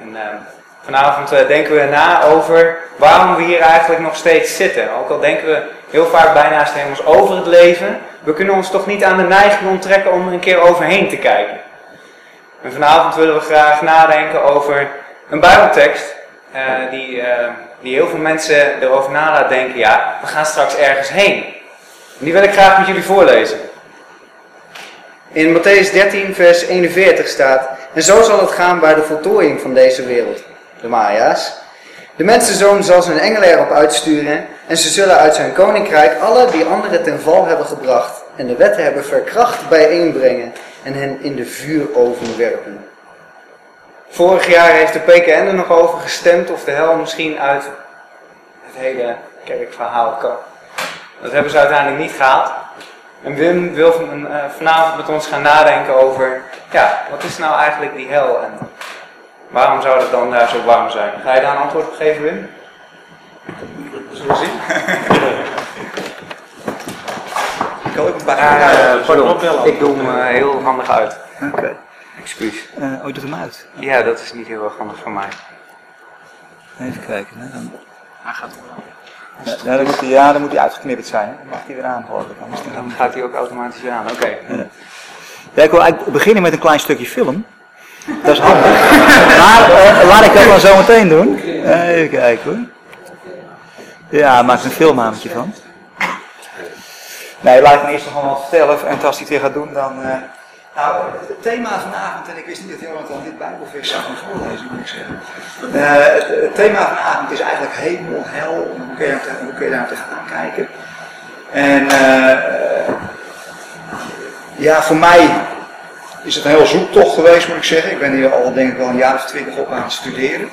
En eh, vanavond eh, denken we na over waarom we hier eigenlijk nog steeds zitten. Ook al denken we heel vaak bijna helemaal over het leven, we kunnen ons toch niet aan de neiging onttrekken om er een keer overheen te kijken. En vanavond willen we graag nadenken over een Bijbeltekst uh, die, die heel veel mensen erover na laat denken, ja, we gaan straks ergens heen. En die wil ik graag met jullie voorlezen. In Matthäus 13, vers 41 staat, en zo zal het gaan bij de voltooiing van deze wereld, de Maya's. De mensenzoon zal zijn engelen erop uitsturen en ze zullen uit zijn koninkrijk alle die anderen ten val hebben gebracht en de wetten hebben verkracht bijeenbrengen en hen in de vuuroven werpen. Vorig jaar heeft de PKN er nog over gestemd of de hel misschien uit het hele kerkverhaal kan. Dat hebben ze uiteindelijk niet gehaald. En Wim wil van, uh, vanavond met ons gaan nadenken over, ja, wat is nou eigenlijk die hel en waarom zou het dan daar zo warm zijn? Ga je daar een antwoord op geven, Wim? Zullen we zien? Ik hoop een paar uh, pardon, ik doe hem uh, heel handig uit. Oké. Okay. Excuus. Oh, je doet hem uit? Ja, dat is niet heel erg handig voor mij. Even kijken. Hè. Dan... Hij gaat wel. Ja, dan moet hij, ja, dan moet hij uitgeknipperd zijn. Dan mag hij weer aan, geloof ik. Dan, dan gaat hij ook automatisch weer aan. Oké. Okay. Ja. ja. ik wil eigenlijk beginnen met een klein stukje film. Dat is handig. maar uh, laat ik dat dan zo meteen doen. Even kijken hoor. Ja, maak er een filmhamertje van. Nee, laat ik me eerst nog wat vertellen. En als hij het weer gaat doen, dan... Uh, nou, het thema vanavond, en ik wist niet dat Jonathan dit Bijbelvers zou gaan voorlezen, moet ik zeggen. Uh, het, het, thema vanavond is eigenlijk hemel, hel, je, hoe kun je daar tegenaan kijken. En uh, ja, voor mij is het een heel zoektocht geweest, moet ik zeggen. Ik ben hier al denk ik wel een jaar of twintig op aan het studeren.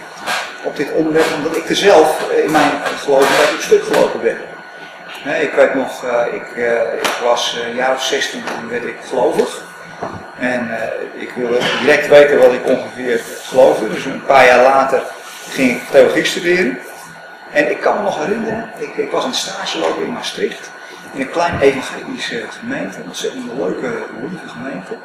Op dit onderwerp, omdat ik er zelf in mijn geloof een stuk gelopen ben. Ik weet nog, ik, ik was een jaar of 16 toen werd ik gelovig. En uh, ik wilde direct weten wat ik ongeveer geloofde. Dus een paar jaar later ging ik theologie studeren. En ik kan me nog herinneren, ik, ik was een stage lopen in Maastricht. In een klein evangelische gemeente, een ontzettend leuke, lieve gemeente.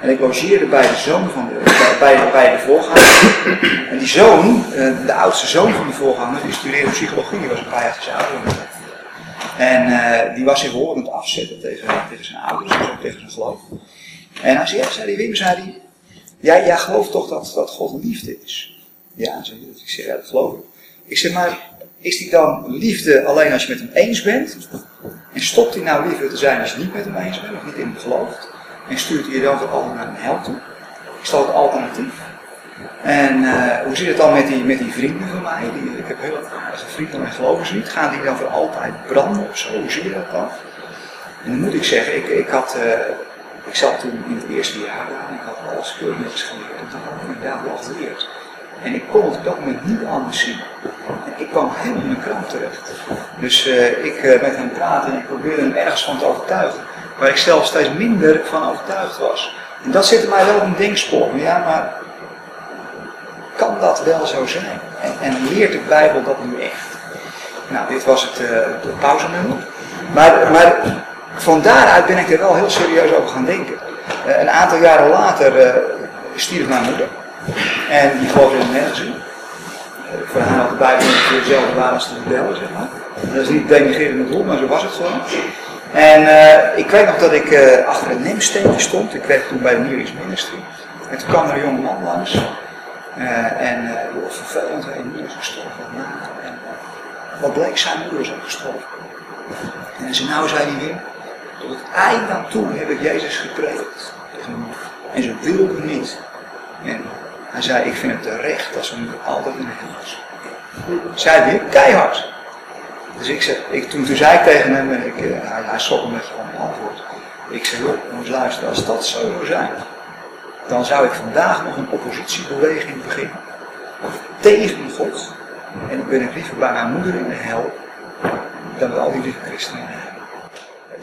En ik logeerde bij de zoon van de, bij, bij de voorganger. En die zoon, de oudste zoon van de voorganger, die studeerde psychologie, die was een paar jaar ouder En uh, die was zich horend afzetten tegen, tegen zijn ouders, ook tegen zijn geloof. En hij zei, ja, zei die Wim, zei hij, jij, jij gelooft toch dat, dat God liefde is? Ja, zei hij, ik zeg, ja, dat geloof ik. Ik zeg, maar is die dan liefde alleen als je met hem eens bent? En stopt hij nou liefde te zijn als je niet met hem eens bent of niet in hem gelooft? En stuurt hij je dan voor altijd naar een hel toe? Is dat het alternatief? En uh, hoe zit het dan met die, met die vrienden van mij? Die, ik heb heel aardige vrienden, maar geloven ze niet. Gaan die dan voor altijd branden of zo? Hoe zie je dat dan? En dan moet ik zeggen, ik, ik had... Uh, ik zat toen in het eerste jaar en ik had alles keurnetjes geleerd. En toen had ik inderdaad wel geleerd. En ik kon het op dat moment niet anders zien. En ik kwam helemaal in mijn krant terecht. Dus uh, ik met hem praten en ik probeerde hem ergens van te overtuigen. Waar ik zelf steeds minder van overtuigd was. En dat zit mij wel in een denkspoor. Ja, maar kan dat wel zo zijn? En, en, leert de Bijbel dat nu echt? Nou, dit was het, uh, pauzenummer. Maar, maar van daaruit ben ik er wel heel serieus over gaan denken. Uh, een aantal jaren later uh, stierf mijn moeder. En die geloofde in. Uh, voor haar had de Bijbel ongeveer dezelfde waarde als de rebellen, zeg maar. Dat is niet denigrerend bedoeld, maar zo was het gewoon. En ik weet nog dat ik achter een nemsteentje stond. Ik werkte toen bij de Nearest Ministry. En toen kwam er een jonge man langs. en uh, vervelend, hij moeder is gestorven. En, wat bleek, zijn moeder is ook gestorven. En zei, nou, zei hij weer, tot het eind aan toe heb ik Jezus gepreekt. En ze wilden niet. En hij zei, ik vind het terecht dat ze nu altijd in de is. Zei weer, keihard. Dus ik zei, ik, toen, toen zei ik tegen hem, en ik, uh, hij, hij schrok van mijn antwoord. Ik moet luisteren, als dat zo zou zijn, dan zou ik vandaag nog een oppositiebeweging beginnen. Tegen God. En dan ben ik liever bij mijn moeder in de hel, dan bij al die lieve christenen.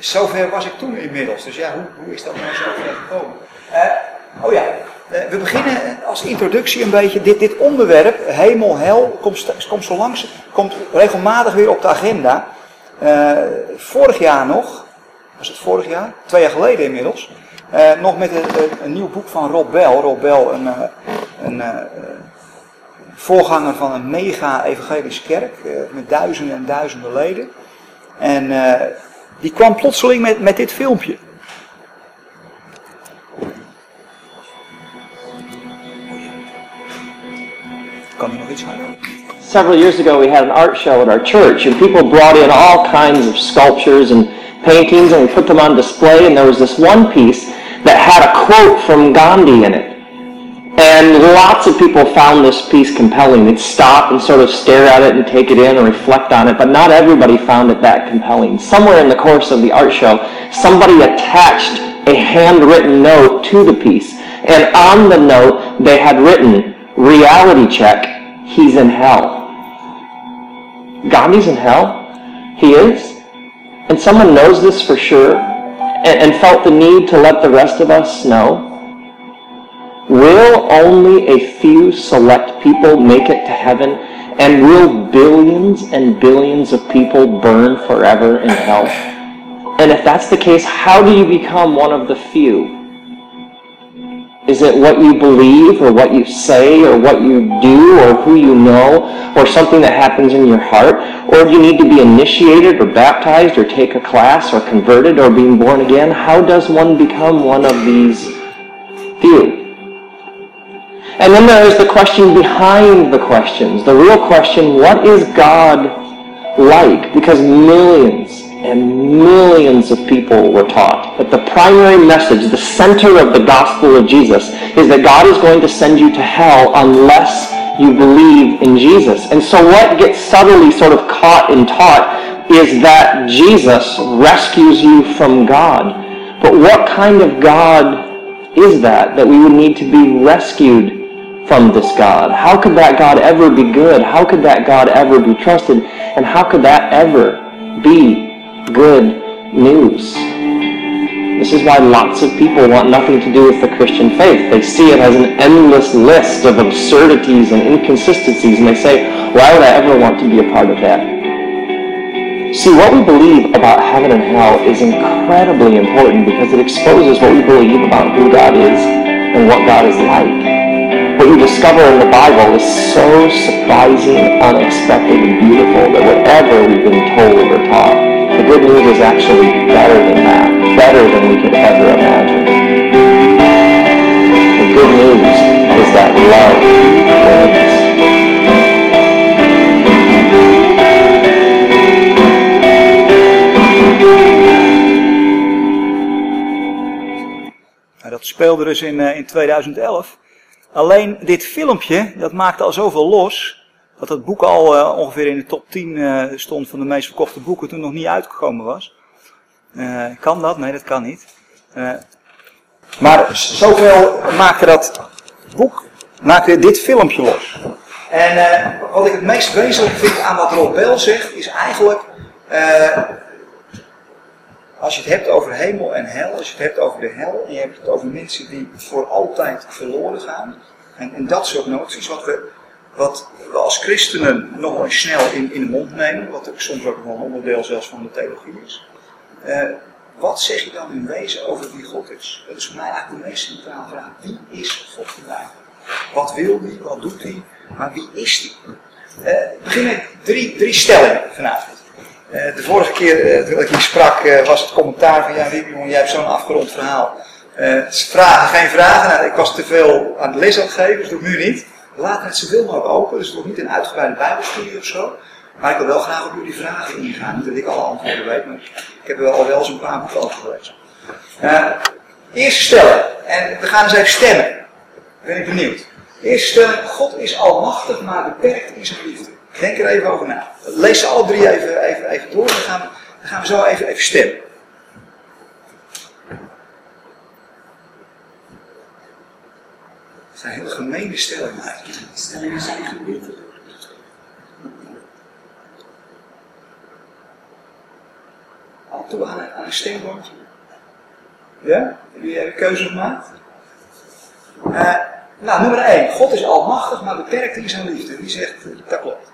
Zover was ik toen inmiddels. Dus ja, hoe, hoe is dat nou zo ver gekomen? Uh, oh ja, uh, we beginnen als introductie een beetje. Dit, dit onderwerp, hemel, hel, komt, komt, zo langs, komt regelmatig weer op de agenda. Uh, vorig jaar nog, was het vorig jaar? Twee jaar geleden inmiddels. nog met een, een, nieuw boek van Rob Bell. Rob Bell, een, een voorganger van een mega evangelische kerk eh, met duizenden en duizenden leden. En eh, die kwam plotseling met, met dit filmpje. Kan hij nog iets harder? Several years ago, we had an art show at our church, and people brought in all kinds of sculptures and paintings, and we put them on display. And there was this one piece that had a quote from Gandhi in it. And lots of people found this piece compelling. They'd stop and sort of stare at it and take it in and reflect on it, but not everybody found it that compelling. Somewhere in the course of the art show, somebody attached a handwritten note to the piece. And on the note, they had written, reality check, he's in hell. Gandhi's in hell? He is? And someone knows this for sure and, and felt the need to let the rest of us know? Will only a few select people make it to heaven? And will billions and billions of people burn forever in hell? And if that's the case, how do you become one of the few? Is it what you believe or what you say or what you do or who you know or something that happens in your heart? Or do you need to be initiated or baptized or take a class or converted or being born again? How does one become one of these few? And then there is the question behind the questions. The real question, what is God like? Because millions and millions of people were taught that the primary message, the center of the gospel of Jesus, is that God is going to send you to hell unless you believe in Jesus. And so what gets subtly sort of caught and taught is that Jesus rescues you from God. But what kind of God is that, that we would need to be rescued from this God? How could that God ever be good? How could that God ever be trusted? And how could that ever be good news? This is why lots of people want nothing to do with the Christian faith. They see it as an endless list of absurdities and inconsistencies, and they say, why would I ever want to be a part of that? See, what we believe about heaven and hell is incredibly important because it exposes what we believe about who God is and what God is like what you discover in the Bible is so surprising, unexpected, and beautiful that whatever we've been told or taught, the good news is actually better than that, better than we could ever imagine. The good news is that love wins. Dat speelde dus in, eh, in 2011. Alleen dit filmpje, dat maakte al zoveel los, dat het boek al uh, ongeveer in de top 10 uh, eh, stond van de meest verkochte boeken toen nog niet uitgekomen was. Uh, kan dat? Nee, dat kan niet. maar zoveel maakte dat boek, maakte dit filmpje los. En wat ik het meest wezenlijk vind aan wat Rob Bell zegt, is eigenlijk als je het hebt over hemel en hel, als je het hebt over de hel, en je hebt het over mensen die voor altijd verloren gaan, en, en dat soort noties, wat we, wat we als christenen nog eens snel in, in de mond nemen, wat ook soms ook wel een onderdeel zelfs van de theologie is. Uh, wat zeg je dan in wezen over wie God is? Dat is voor mij eigenlijk de meest centrale vraag. Wie is God vandaag? Wat wil hij? Wat doet hij? Maar wie is hij? Uh, ik begin met drie, drie stellingen vanavond. Eh, de vorige keer uh, toen ik hier sprak uh, was het commentaar van ja Wim, jij hebt zo'n afgerond verhaal. vragen, geen vragen. Nou, ik was te veel aan het les aan het geven, dus dat doe ik nu niet. Laat het zoveel mogelijk open, dus het wordt niet een uitgebreide bijbelstudie of zo. Maar ik wil wel graag op jullie vragen ingaan. Niet dat ik alle antwoorden weet, maar ik heb er al wel zo'n paar boeken over gelezen. eerste stelling, en we gaan eens even stemmen. Ben ik benieuwd. Eerste stelling, God is almachtig, maar beperkt in zijn liefde. Denk er even over na. Lees ze alle drie even, even, even door. Dan gaan, we, dan gaan we zo even, even stemmen. Het zijn hele gemene stellingen eigenlijk. Stellingen zijn gebieden. Al toe aan, aan een stembordje. Ja? Heb je een keuze gemaakt? Uh, nou, nummer 1. God is almachtig, maar beperkt in zijn liefde. Wie zegt dat klopt?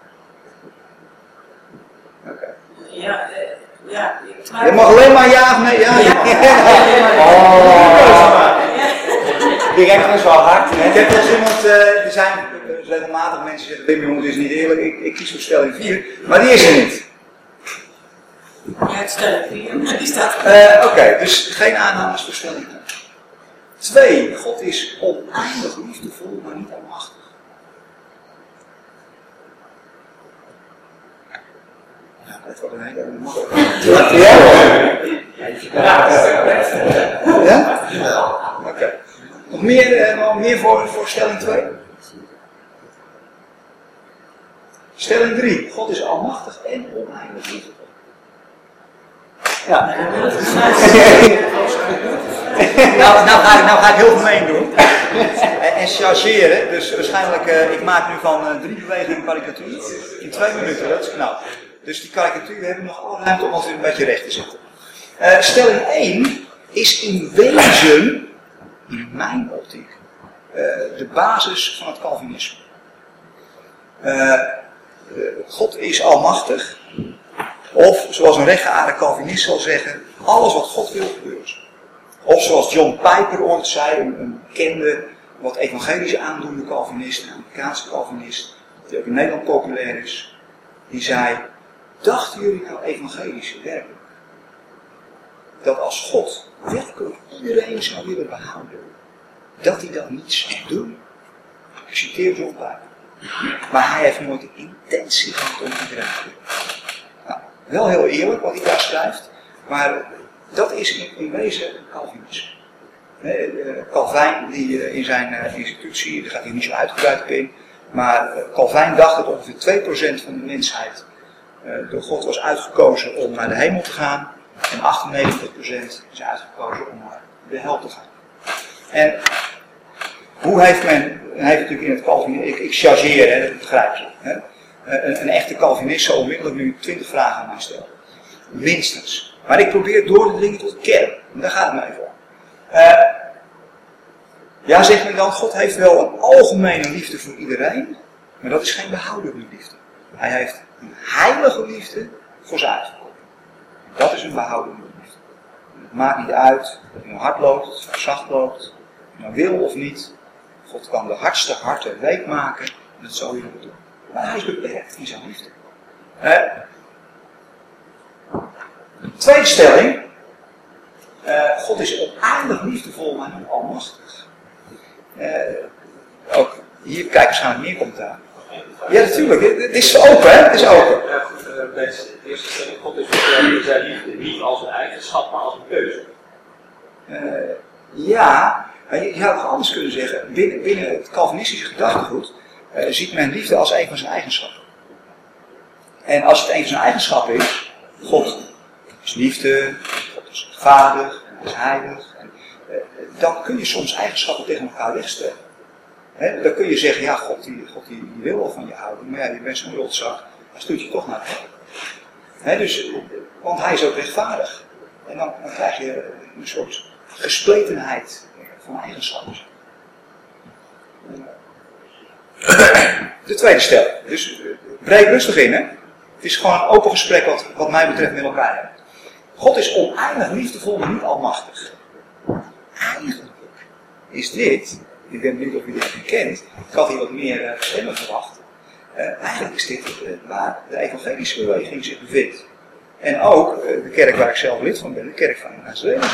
Ja, eh, ja. Je mag alleen maar ja of nee. Ja, ja. Oh. Direct is wel hard. Ik heb eens iemand, uh, er zijn regelmatig mensen zeggen, Wim jongens, het is niet eerlijk, ik, ik kies voor stelling 4, maar die is er niet. Ja, het stelling 4, maar die staat Eh, Oké, dus geen aannames voor stelling 2. God is oneindig liefdevol, maar niet almachtig. Ja, dat wordt een hele makkelijke. Ja? Ja? Oké. Nog meer, eh, nog meer voor, voor stelling 2? Stelling 3. God is almachtig en oneindig. Ja. Nou, nou, ga ik, nou ga ik heel gemeen doen. En, en chargeren. Dus waarschijnlijk, eh, ik maak nu van eh, drie bewegingen karikatuur. In twee minuten, dat is knap. Dus die karikatuur hebben nog alle ruimte om ons weer een beetje recht te zetten. Eh, stelling 1 is in wezen, in mijn optiek, eh, de basis van het Calvinisme. Eh, God is almachtig. Of, zoals een rechtgeaarde Calvinist zal zeggen, alles wat God wil gebeurt. Of zoals John Piper ooit zei, een, een bekende, wat evangelisch aandoende Calvinist, een Amerikaanse Calvinist, die ook in Nederland populair is, die zei, dachten jullie nou evangelisch werkelijk? Dat als God werkelijk iedereen zou willen behouden, dat hij dan niet zou doen? Ik citeer John Piper. Maar hij heeft nooit de intentie gehad om iedereen te doen. Nou, wel heel eerlijk wat hij daar schrijft, maar dat is in, wezen Calvinisme. Eh, Calvijn, die eh, in zijn eh, institutie, daar gaat hij niet zo uitgebreid op in, maar Calvijn dacht dat ongeveer 2% van de mensheid door God was uitgekozen om naar de hemel te gaan, en 98% is uitgekozen om naar de hel te gaan. En hoe heeft men, hij heeft natuurlijk in het Calvinisme, ik, ik chargeer, dat begrijp je. Hè? Een, een echte Calvinist zou onmiddellijk nu 20 vragen aan mij stellen. Minstens. Maar ik probeer door te dringen tot de kern. En daar gaat het mij voor. Eh, ja, zegt men dan, God heeft wel een algemene liefde voor iedereen, maar dat is geen behoudende liefde. Hij heeft een heilige liefde voor zijn uitverkoren. Dat is een behoudende liefde. Het maakt niet uit of je nou hard loopt, of je zacht loopt, of je nou wil of niet. God kan de hardste harten week maken, en dat zal je ook doen. Maar hij is beperkt in zijn liefde. Eh, tweede stelling. Eh, God is oneindig liefdevol, maar niet almachtig. Eh, ook hier kijk waarschijnlijk meer commentaar. Ja, natuurlijk. Het is open, hè? Het is open. Ja, goed, eh, de eerste stelling, God is in zijn liefde, niet als een eigenschap, maar als een keuze. Eh, ja, maar je, had nog anders kunnen zeggen. Binnen, binnen het Calvinistische gedachtegoed eh, ziet men liefde als een van zijn eigenschappen. En als het een van zijn eigenschappen is, God is liefde, God is rechtvaardig, hij is heilig. En, dan kun je soms eigenschappen tegen elkaar wegstellen. Dan kun je zeggen, ja, God, die, God die, wil wel van je houden, maar ja, je bent zo'n rotzak, hij stuurt je toch naar. Hè, dus, want hij is ook rechtvaardig. En dan, dan krijg je een soort gespletenheid van eigenschappen. De tweede stelling. Dus breed rustig in, hè. Het is gewoon een open gesprek wat, wat mij betreft met elkaar. God is oneindig liefdevol, maar niet almachtig. Eigenlijk is dit, ik ben benieuwd of u dit herkent, ik had hier wat meer eh, stemmen verwacht. Eh, eigenlijk is dit eh, waar de evangelische beweging zich bevindt. En ook de kerk waar ik zelf lid van ben, de kerk van Nazareth,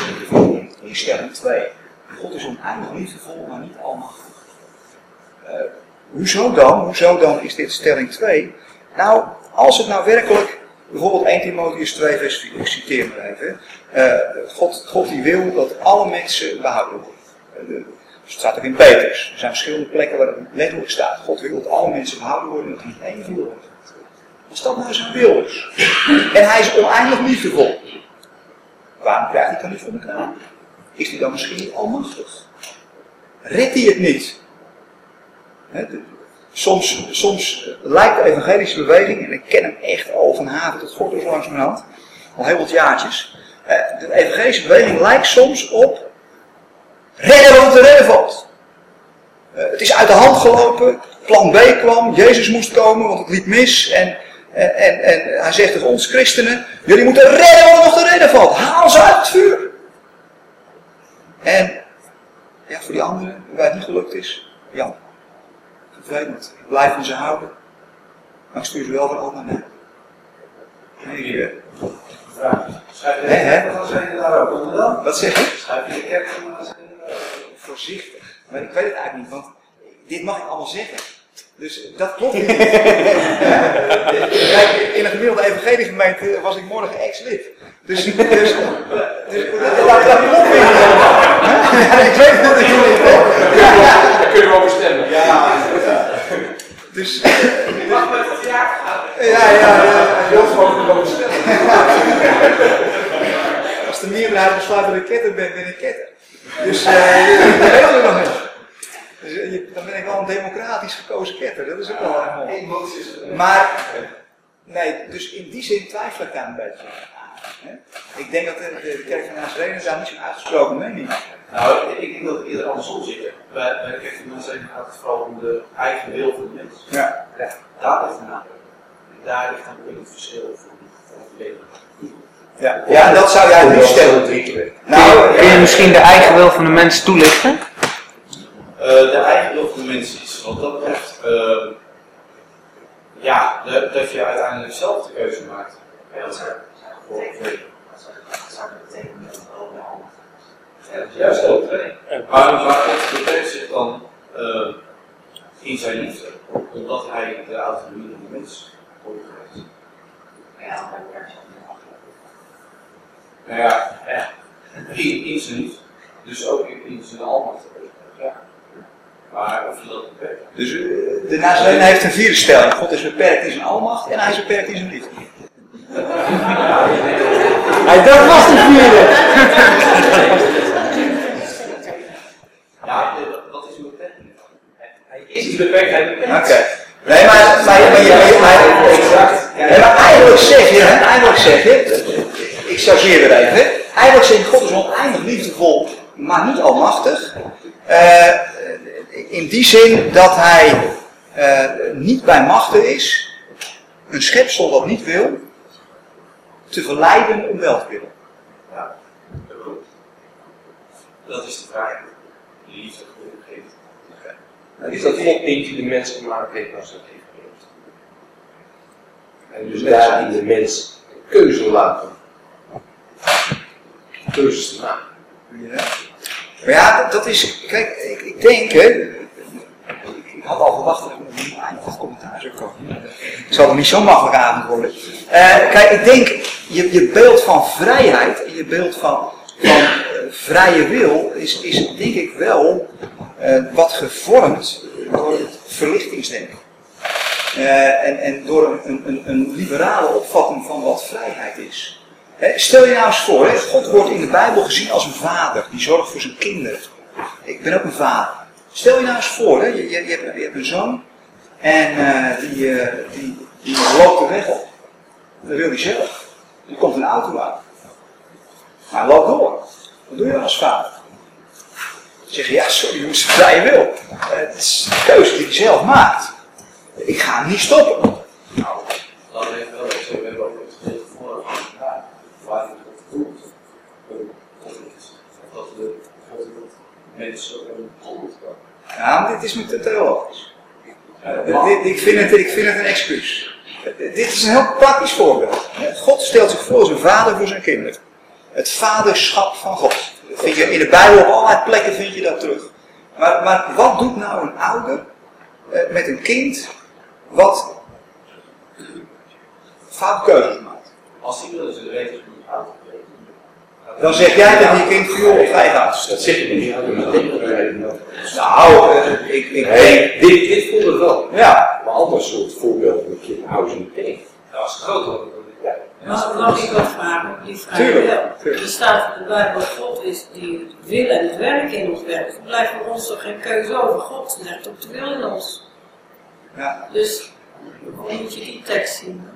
in stelling 2. God is oneindig liefdevol, maar niet almachtig. Eh, hoezo dan? Hoezo dan is dit stelling 2? Nou, als het nou werkelijk, bijvoorbeeld 1 Timotheus 2 vers 4, ik citeer maar even. God, God die wil dat alle mensen behouden worden. Het staat ook in Petrus. Er zijn verschillende plekken waar het letterlijk staat. God wil dat alle mensen behouden worden en dat er niet één viel wordt. Als dat nou zijn wil. En hij is oneindig liefdevol. Waarom krijgt hij dan niet voor elkaar? Is hij dan misschien niet almachtig? Redt hij het niet? Soms, soms eh, lijkt de evangelische beweging, en ik ken hem echt al van haven tot gordel zo langs mijn hand, al heel wat jaartjes. eh, De evangelische beweging lijkt soms op redden wat te redden valt. Eh, Het is uit de hand gelopen, plan B kwam, Jezus moest komen, want het liep mis. En, en, en, en hij zegt tegen ons christenen, jullie moeten redden wat er nog te redden valt. Haal ze uit het vuur. En ja, voor die anderen, waar het niet gelukt is, jammer. want ik blijf van ze houden. Maar ik stuur ze wel van op naar mij. Nee, eh, Schrijf je de ook onder dan? Wat zeg je? Schrijf je de kerk dan zijn je daar ook? Voorzichtig. Maar ik weet het eigenlijk niet, want dit mag ik allemaal zeggen. Dus dat klopt niet. Kijk, in een gemiddelde evangeliegemeente was ik morgen ex-lid. Dus, dus, dus, dus dat, dat klopt niet. Ja, ik weet het natuurlijk niet. Daar kunnen we over stemmen. Ja, ja. Dus, eh, Je mag met het jaar gaan. ja, ja, ja. Heel gewoon over stemmen. Als de meerderheid besluit dat ik ketter ben, ben ik ketter. Dus eh dat weten we nog niet. Dus, eh, je- dan ben ik wel een democratisch gekozen ketter. Dat is ook wel erg mooi. Maar, nee, dus in die zin twijfel ik daar een beetje. Ik denk dat de, de kerk van Nazarene daar niet zo'n uitgesproken mening heeft. Nou, ik denk dat het eerder andersom zit. Bij, bij de kerk van mensen gaat het vooral om de eigen wil van de mens. Ja. Daar ligt het aan. En daar ligt dan ook het verschil van van het leven. Ja, ja dat zou jij nu stellen. Nou, Kun je misschien de eigen wil van de mens toelichten? Eh, de eigen wil van de mens is. Wat dat betreft, eh, ja, dat, dat je uiteindelijk zelf de keuze maakt. Ja, dat is voor het leven. Ja, dat is juist ook. Maar, maar het beperkt zich dan eh, in zijn liefde, omdat hij de autonomie van de mens overgeeft. Nou ja, ja. In, in zijn liefde. Dus ook in, in zijn almacht. Ja. Maar of je dat beperkt. Dus eh, de Nazarene heeft een vierde stelling. God is beperkt in zijn almacht en hij is beperkt in zijn liefde. Hij dat was de vierde. Ja, dat- dat is een beperking. Hij is niet beperkt, hij is beperkt. Oké. Nee, maar, maar, maar, je- maar, je- maar, exact. Nee, maar eigenlijk zeg je, eigenlijk zeg je, ik chargeer er even, eigenlijk zeg je, God is oneindig liefdevol, maar niet almachtig. Eh, in die zin dat hij eh, niet bij machten is, een schepsel dat niet wil, te verleiden om wel te willen. Ja, dat. Dat is de vraag. Die liefde God geeft. is dat God niet die de mens gemaakt heeft naar zijn evenbeeld. En dus daarin de mens een keuze laten. Keuzes te maken. Maar ja, dat- is, kijk, ik, ik denk, ik had al verwacht dat er een commentaar zou komen. Het zal nog niet zo'n makkelijke avond worden. Eh, kijk, ik denk, je, je beeld van vrijheid en je beeld van, van eh, vrije wil is, is denk ik wel eh, wat gevormd door het verlichtingsdenken. En, en door een, een, een liberale opvatting van wat vrijheid is. Stel je nou eens voor, God wordt in de Bijbel gezien als een vader die zorgt voor zijn kinderen. Ik ben ook een vader. Stel je nou eens voor, je, je, je, hebt, je hebt een zoon en eh, die, eh, die, die loopt de weg op. Dat wil hij zelf. Er komt een auto aan. Maar hij loopt door. Wat doe je als vader? Zeg je, ja sorry, je moet vrije wil. Eh, Het is een keuze die hij zelf maakt. Ik ga hem niet stoppen. Nou, dan heeft wel eens, we hebben ook het gedeelte voor gedaan. Waar het God doet. Of dat de God wil mensen. Ja, dit is me te theologisch. Eh, dit, ik, vind het, ik vind het een excuus. Eh, dit is een heel praktisch voorbeeld. God stelt zich voor als een vader voor zijn kinderen. Het vaderschap van God. Dat vind je in de Bijbel op allerlei plekken vind je dat terug. Maar, maar wat doet nou een ouder eh, met een kind wat fout keuzes maakt? Als ze weten hoe het uit Dan zeg jij tegen je kind, joh, ga je gaan. Dat zeg je niet, dat dat. Nou, eh, ik, ik Nee, dit, dit voelde het wel. Ja, Maar ander soort voorbeelden met je hou ze meteen. Dat was groter dan Ja. Mag, mag ik wat vragen op die vraag? Tuurlijk, wel? Er staat in de Bijbel, God is die het wil en het werk in ons werkt. Er blijft voor ons toch geen keuze over. God legt ook de wil in ons. ja. Dus hoe moet je die tekst zien?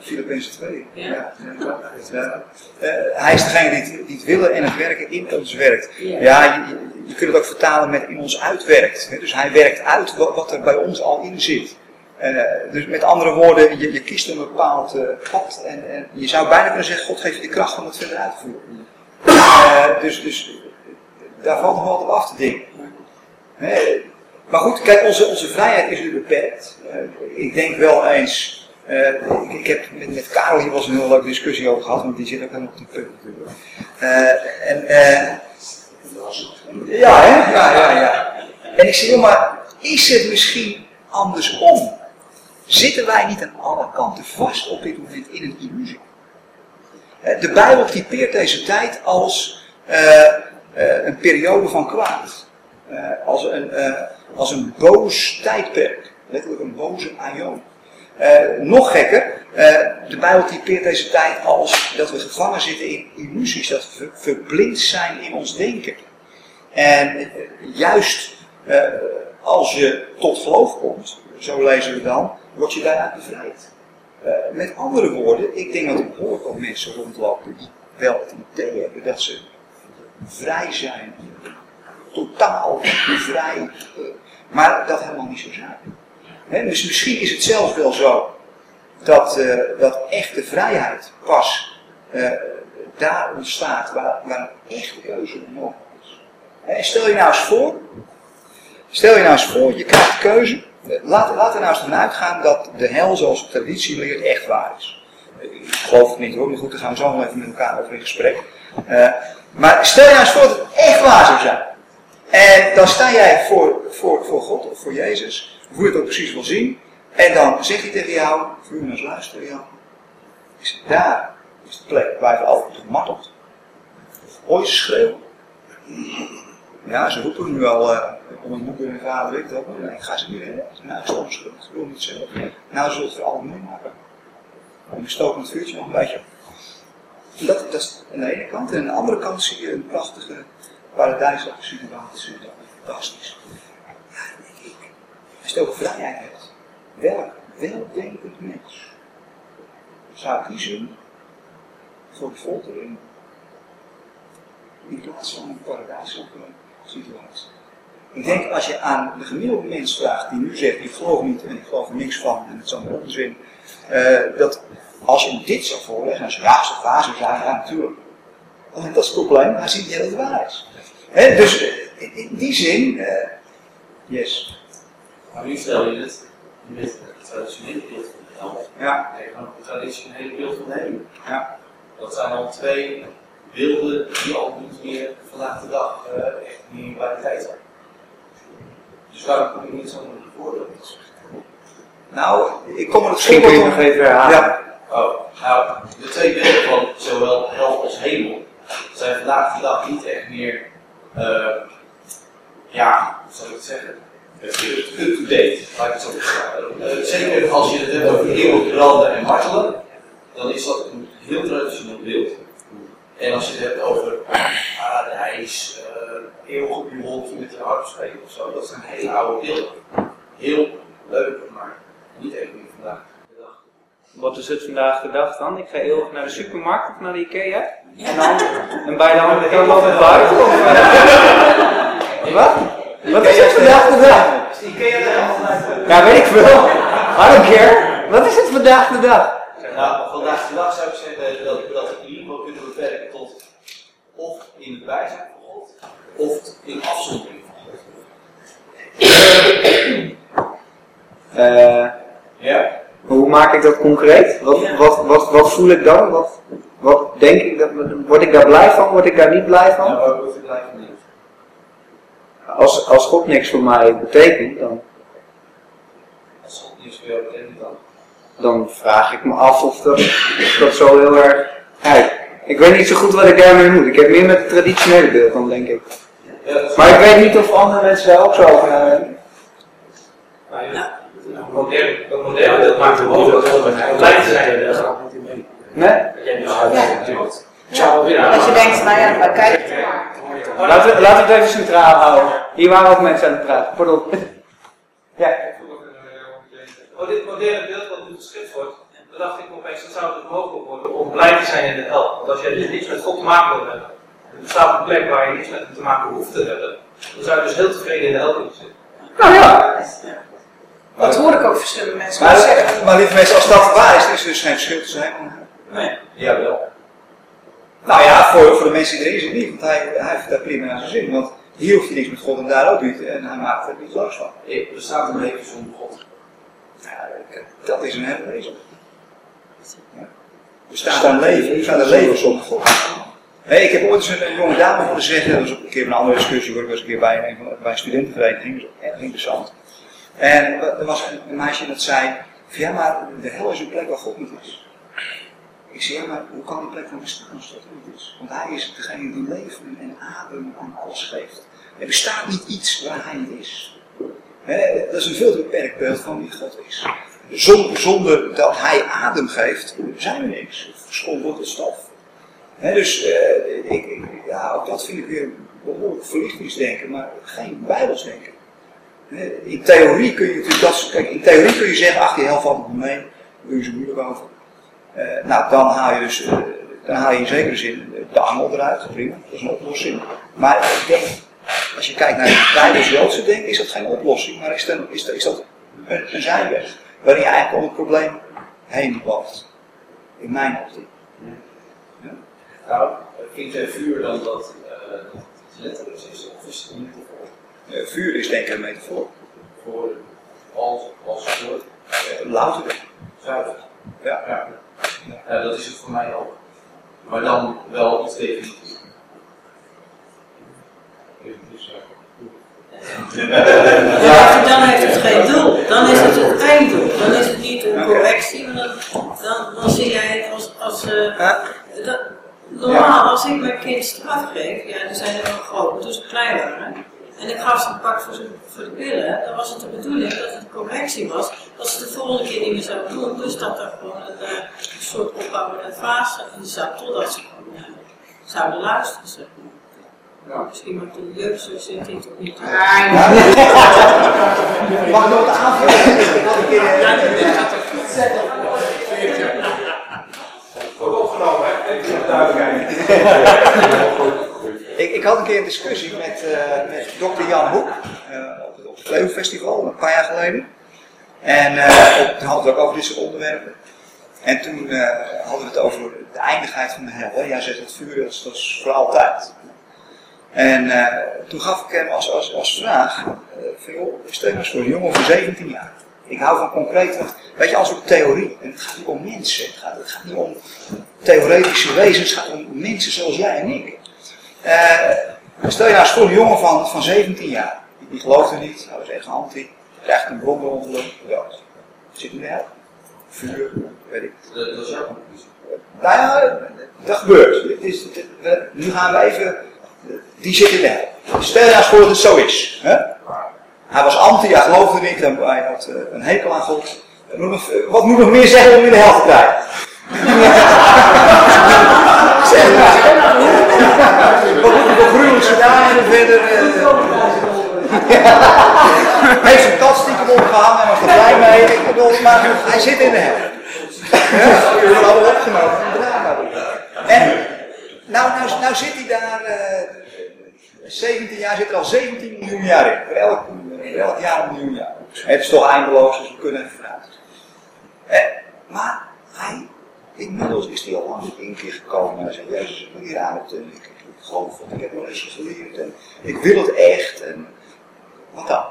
Filippenzen 2. Ja. Ja. ja. Ja. Eh, hij is degene die het, die het willen en het werken in ons werkt. Ja. Je, kunt het ook vertalen met in ons uitwerkt. hè. Dus hij werkt uit wat, er bij ons al in zit. Eh, dus met andere woorden, je, je kiest een bepaald eh, pad en, en je zou bijna kunnen zeggen, God geeft je de kracht om het verder uit te voeren. Eh, dus, dus daar valt nog wel wat op af te dingen. Hè, maar goed, kijk, onze, onze vrijheid is nu beperkt. Eh, ik denk wel eens. Eh, ik, heb met, met Karel hier was een heel leuke discussie over gehad, want die zit ook helemaal op die punt. Eh, en, eh, ja, hè? Ja, ja, ja. En ik zeg, joh, maar is het misschien andersom? Zitten wij niet aan alle kanten vast op dit moment in een illusie? De Bijbel typeert deze tijd als een periode van kwaad. Als, een, als een boos tijdperk. Letterlijk een boze aion. Eh, nog gekker, eh, de Bijbel typeert deze tijd als dat we gevangen zitten in illusies. Dat we ver- verblind zijn in ons denken. En eh, juist als je tot geloof komt, zo lezen we dan, word je daaruit bevrijd. Met andere woorden, ik denk dat er behoorlijk al mensen rondlopen die wel het idee hebben dat ze vrij zijn, totaal vrij, maar dat helemaal niet zo zijn. Dus misschien is het zelfs wel zo dat, eh, dat echte vrijheid pas eh, daar ontstaat waar, waar een echte keuze mogelijk is. Stel je nou eens voor, stel je nou eens voor, je krijgt keuze. Eh, Laat, laat er nou eens van uitgaan dat de hel zoals de traditie leert echt waar is. Ik geloof het niet hoor, maar goed, daar gaan we zo nog even met elkaar over in gesprek. Maar stel je nou eens voor dat het echt waar zou zijn. En dan sta jij voor, voor, voor God of voor Jezus, hoe je het ook precies wil zien. En dan zegt hij tegen jou, voor je eens luisteren, Jan. Is daar is de plek waar je altijd gemarteld. Je ze schreeuwen? Ja, ze roepen nu al eh, om een moeder en vader, weet dat. Nee, ik ga ze niet redden. Nou, ik zal schuld. Ik wil niet zelf. Nou, ze zullen het allemaal meemaken. En we stoken het vuurtje nog een beetje. Dat, dat is aan de ene kant. En aan de andere kant zie je een prachtige situatie. Dat is fantastisch. Ja, dan denk ik. Over vrijheid. Welk weldenkend mens zou kiezen voor de foltering in plaats van een paradijselijke situatie? Ik denk als je aan de gemiddelde mens vraagt die nu zegt ik geloof niet en ik geloof er niks van en het is allemaal onzin. eh, dat als je dit zou voorleggen en ze als het waar zou zijn, ja natuurlijk. Alleen dat is het probleem, hij ziet niet dat het waar is. Dus eh, in, die zin, eh, yes. Maar nu stel je het met het traditionele beeld van de hel. Ja. En gewoon het traditionele beeld van de hemel. Ja. Dat zijn al twee beelden die al niet meer vandaag de dag eh, echt niet bij de tijd zijn. Dus waarom kom ik niet zo'n voorbeeld? Nou, ik kom er het Misschien kun je nog even herhalen. Ja. Oh, nou, de twee beelden van zowel hel als hemel zijn vandaag de dag niet echt meer, eh, ja, hoe zal ik het zeggen, up-to-date, laat ik het zo zeggen. Eh, zeker als je het hebt over eeuwig branden en martelen, dan is dat een heel traditioneel beeld. En als je het hebt over paradijs, uh, eeuwig op je wolkje met je harp spelen of zo, dat zijn hele oude beelden. Heel leuk, maar niet echt meer vandaag de dag. Wat is het vandaag de dag dan? Ik ga eeuwig naar de supermarkt of naar de Ikea. En, dan, en bij de andere kant altijd buiten? Of, eh? Wat? Wat is het vandaag de dag? Ja, weet ik veel. I don't care. Wat is het vandaag de dag? Nou, vandaag de dag zou ik zeggen dat, dat we in ieder geval kunnen beperken tot of in het bijzijn van God, of in afzondering van God. Eh, Ja. hoe maak ik dat concreet? Wat, wat, wat, wat voel ik dan? Wat, wat denk ik? Dat, word ik daar blij van? Word ik daar niet blij van? Waar word ik blij van? Als, als God niks voor mij betekent, dan, Als God niets voor jou betekent dan. dan vraag ik me af of dat, of dat zo heel erg. Ik weet niet zo goed wat ik daarmee moet. Ik heb meer met het traditionele beeld dan, denk ik. Ja, dat Maar ik weet niet of andere mensen daar ook zo over nadenken. Modern, dat moderne beeld maakt het mogelijk om blij te zijn. Dat gaat niet in mee. Nee? Dat je denkt, nou ja, maar kijk. Laten we, laten we het even centraal houden. Hier waren ook mensen aan het praten. Pardon. Ja. Oh, dit moderne beeld wat nu geschetst wordt, dan dacht ik opeens, dan zou het mogelijk worden om blij te zijn in de hel. Want als jij dus niets met God te maken wil hebben, er bestaat een plek waar je niets met hem te maken hoeft te hebben, dan zou je dus heel tevreden in de hel kunnen zitten. Nou ja. Dat hoor ik ook verschillende mensen Maar, zeggen. maar lieve mensen, als dat waar is, is er dus geen verschil tussen hem en hem. Nee, jawel. Nou ja, voor, voor de mensen die erin zitten niet, want hij, hij heeft daar prima naar zijn zin. Want Hier hoeft hij niks met God en daar ook niet. En hij maakt er niet los van. Er staat een leven zonder God. Ja, dat is een hele wezen. Ja. Er staat een leven, er staat een leven zonder God. Hey, ik heb ooit eens een, een jonge dame horen zeggen, dat was ook een keer een andere discussie hoor, ik was een keer bij een, van- bij een studentenvereniging, dat was erg interessant. En er was een, een meisje dat zei, ja maar de hel is een plek waar God niet is. Ik zei, ja maar hoe kan die plek van bestaan als dat niet is? Want hij is degene die leven en adem aan alles geeft. Er bestaat niet iets waar hij niet is. Dat is een veel te beperkt beeld van wie God is. Zonder, dat hij adem geeft, zijn we niks. Verschrompeld het stof. Dus eh, ik, ja, ook dat vind ik weer behoorlijk verlichtingsdenken, maar geen bijbelsdenken. In theorie kun je natuurlijk dat, kijk, in theorie kun je zeggen, ach die hel valt niet mee, daar doe je zo moeilijk over. Eh, nou, dan haal je dus, eh, dan haal je in zekere zin de angel eruit, prima, dat is een oplossing. Maar ik denk, als je kijkt naar het bijbels-Joodse denken, is dat geen oplossing, maar is, dan, is, dat, is dat een, een zijweg, waarin je eigenlijk om het probleem heen loopt. In mijn optiek. Nou, vindt vuur dan dat het letterlijk is, of is het een metafoor? Vuur is denk ik een metafoor. Voor als, als woord? Eh, louter. Zuiver. Ja. Ja. Ja, dat is het voor mij ook. Maar dan wel iets definitiefs. Dus, Ja, dan heeft het geen doel. Dan is het het einddoel. Dan is het niet een correctie, maar dan, dan, dan zie jij het als. als eh, dat, normaal, als ik mijn kind straf geef, ja, die zijn er wel groot, maar toen ze klein waren. En ik gaf ze een pak voor, ze, voor de pillen, dan was het de bedoeling dat het een correctie was, dat ze de volgende keer niet meer zouden doen. Dus dat er gewoon een, eh, een soort opbouwende fase in zat, totdat ze gewoon eh, zouden luisteren. Zeg maar. Misschien maar toen de jeugd zit hij toch niet. Mag ik nog wat aanvullen? Ik had een keer, Wordt opgenomen, hè? Even de duidelijkheid. ik, ik had een keer een discussie met, eh, met dokter Jan Hoek eh, op, het- op het Flevo-festival een paar jaar geleden. En op, toen hadden we het ook over dit soort onderwerpen. En toen hadden we het over de eindigheid van de hel. Jij zegt het vuur dat is, dat voor altijd. En toen gaf ik hem als, als, vraag, van joh, stel voor een jongen van 17 jaar. Ik hou van concreet, want weet je, als we theorie, en het gaat niet om mensen, het gaat, het gaat niet om theoretische wezens, het gaat om mensen zoals jij en ik. Eh, stel je nou eens voor een jongen van, van 17 jaar, die, die geloofde niet, hij was echt anti, krijgt een hem, dood. Zit in de hel. Vuur, weet ik. Dat, is jouw conclusie. Nou ja, dat gebeurt. Is, we- nu gaan we even. Die zit in de hel. Stel je nou eens voor dat het zo is. Hè? Hij was anti, hij geloofde niet, en hij had eh, een hekel aan God. Wat moet nog meer zeggen om in de hel te krijgen? zeg maar. Wat gruwelijkse dagen verder. Heeft zijn kat stiekem opgehangen en was er blij mee. Ik bedoel, maar hij zit in de hel. We hebben allemaal opgenomen. En nou, nou, nou zit hij daar, eh 17 jaar, zit er al 17 miljoen jaar in. Voor elk, jaar een miljoen jaar. Het is toch eindeloos, dus we kunnen even vooruit. Eh, maar hij, inmiddels is hij al lang één keer gekomen. En zei, Jezus, wil hier uit. En ik, ik geloof het, ik heb wel eens geleerd. En ik wil het echt. En wat dan?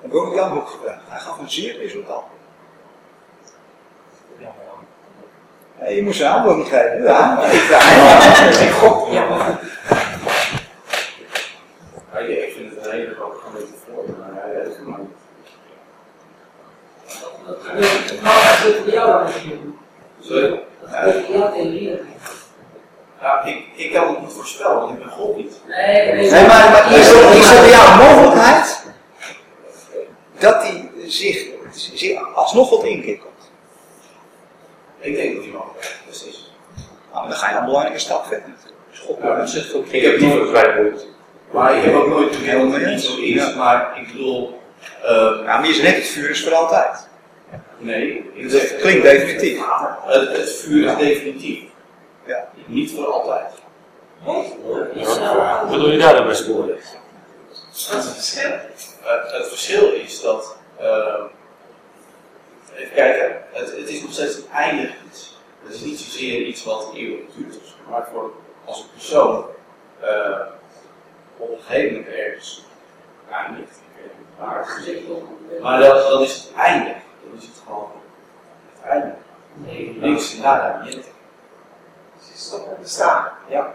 Ik ook Jan Hoek gevraagd. Hij gaf een zeer resultaat. Ja, je moest zijn niet geven. Ja. Ik gok. Ja, ik vind het een hele grote metafoor, maar hij weet het maar niet. Maar dat is voor jou dan misschien. Sorry? Dat is voor jouw theorie. Ja, ik, ik kan het niet voorspellen, want ik ben God niet. Nee, nee, Nee, maar, maar is, er, is er bij jou een mogelijkheid dat hij zich, zich alsnog tot inkeer komt? Ik denk dat hij mag. Precies. Nou, dan ga je een belangrijke stap verder. Dus God Ja, dat zegt ook. Ik heb liever vrijheid. Maar ik heb ook nooit gewild dat het niet zo is, Ja. maar ik bedoel. eh, Ja, maar je zegt net, het vuur is voor altijd. Nee, Dat zeg, klinkt definitief. Het, het vuur is definitief. Ja. Niet voor altijd. Wat bedoel je daar dan bij sporen? Wat is het verschil? Het verschil is dat. eh, even kijken, het, het is nog steeds een eindig iets. Het is niet zozeer iets wat eeuwig duurt, zo, maar voor als een persoon. eh, op een gegeven moment ergens, het maar dan is het einde. Is het gewoon het einde. Nee, niks, nada, niente. Stoppen bestaan. Ja.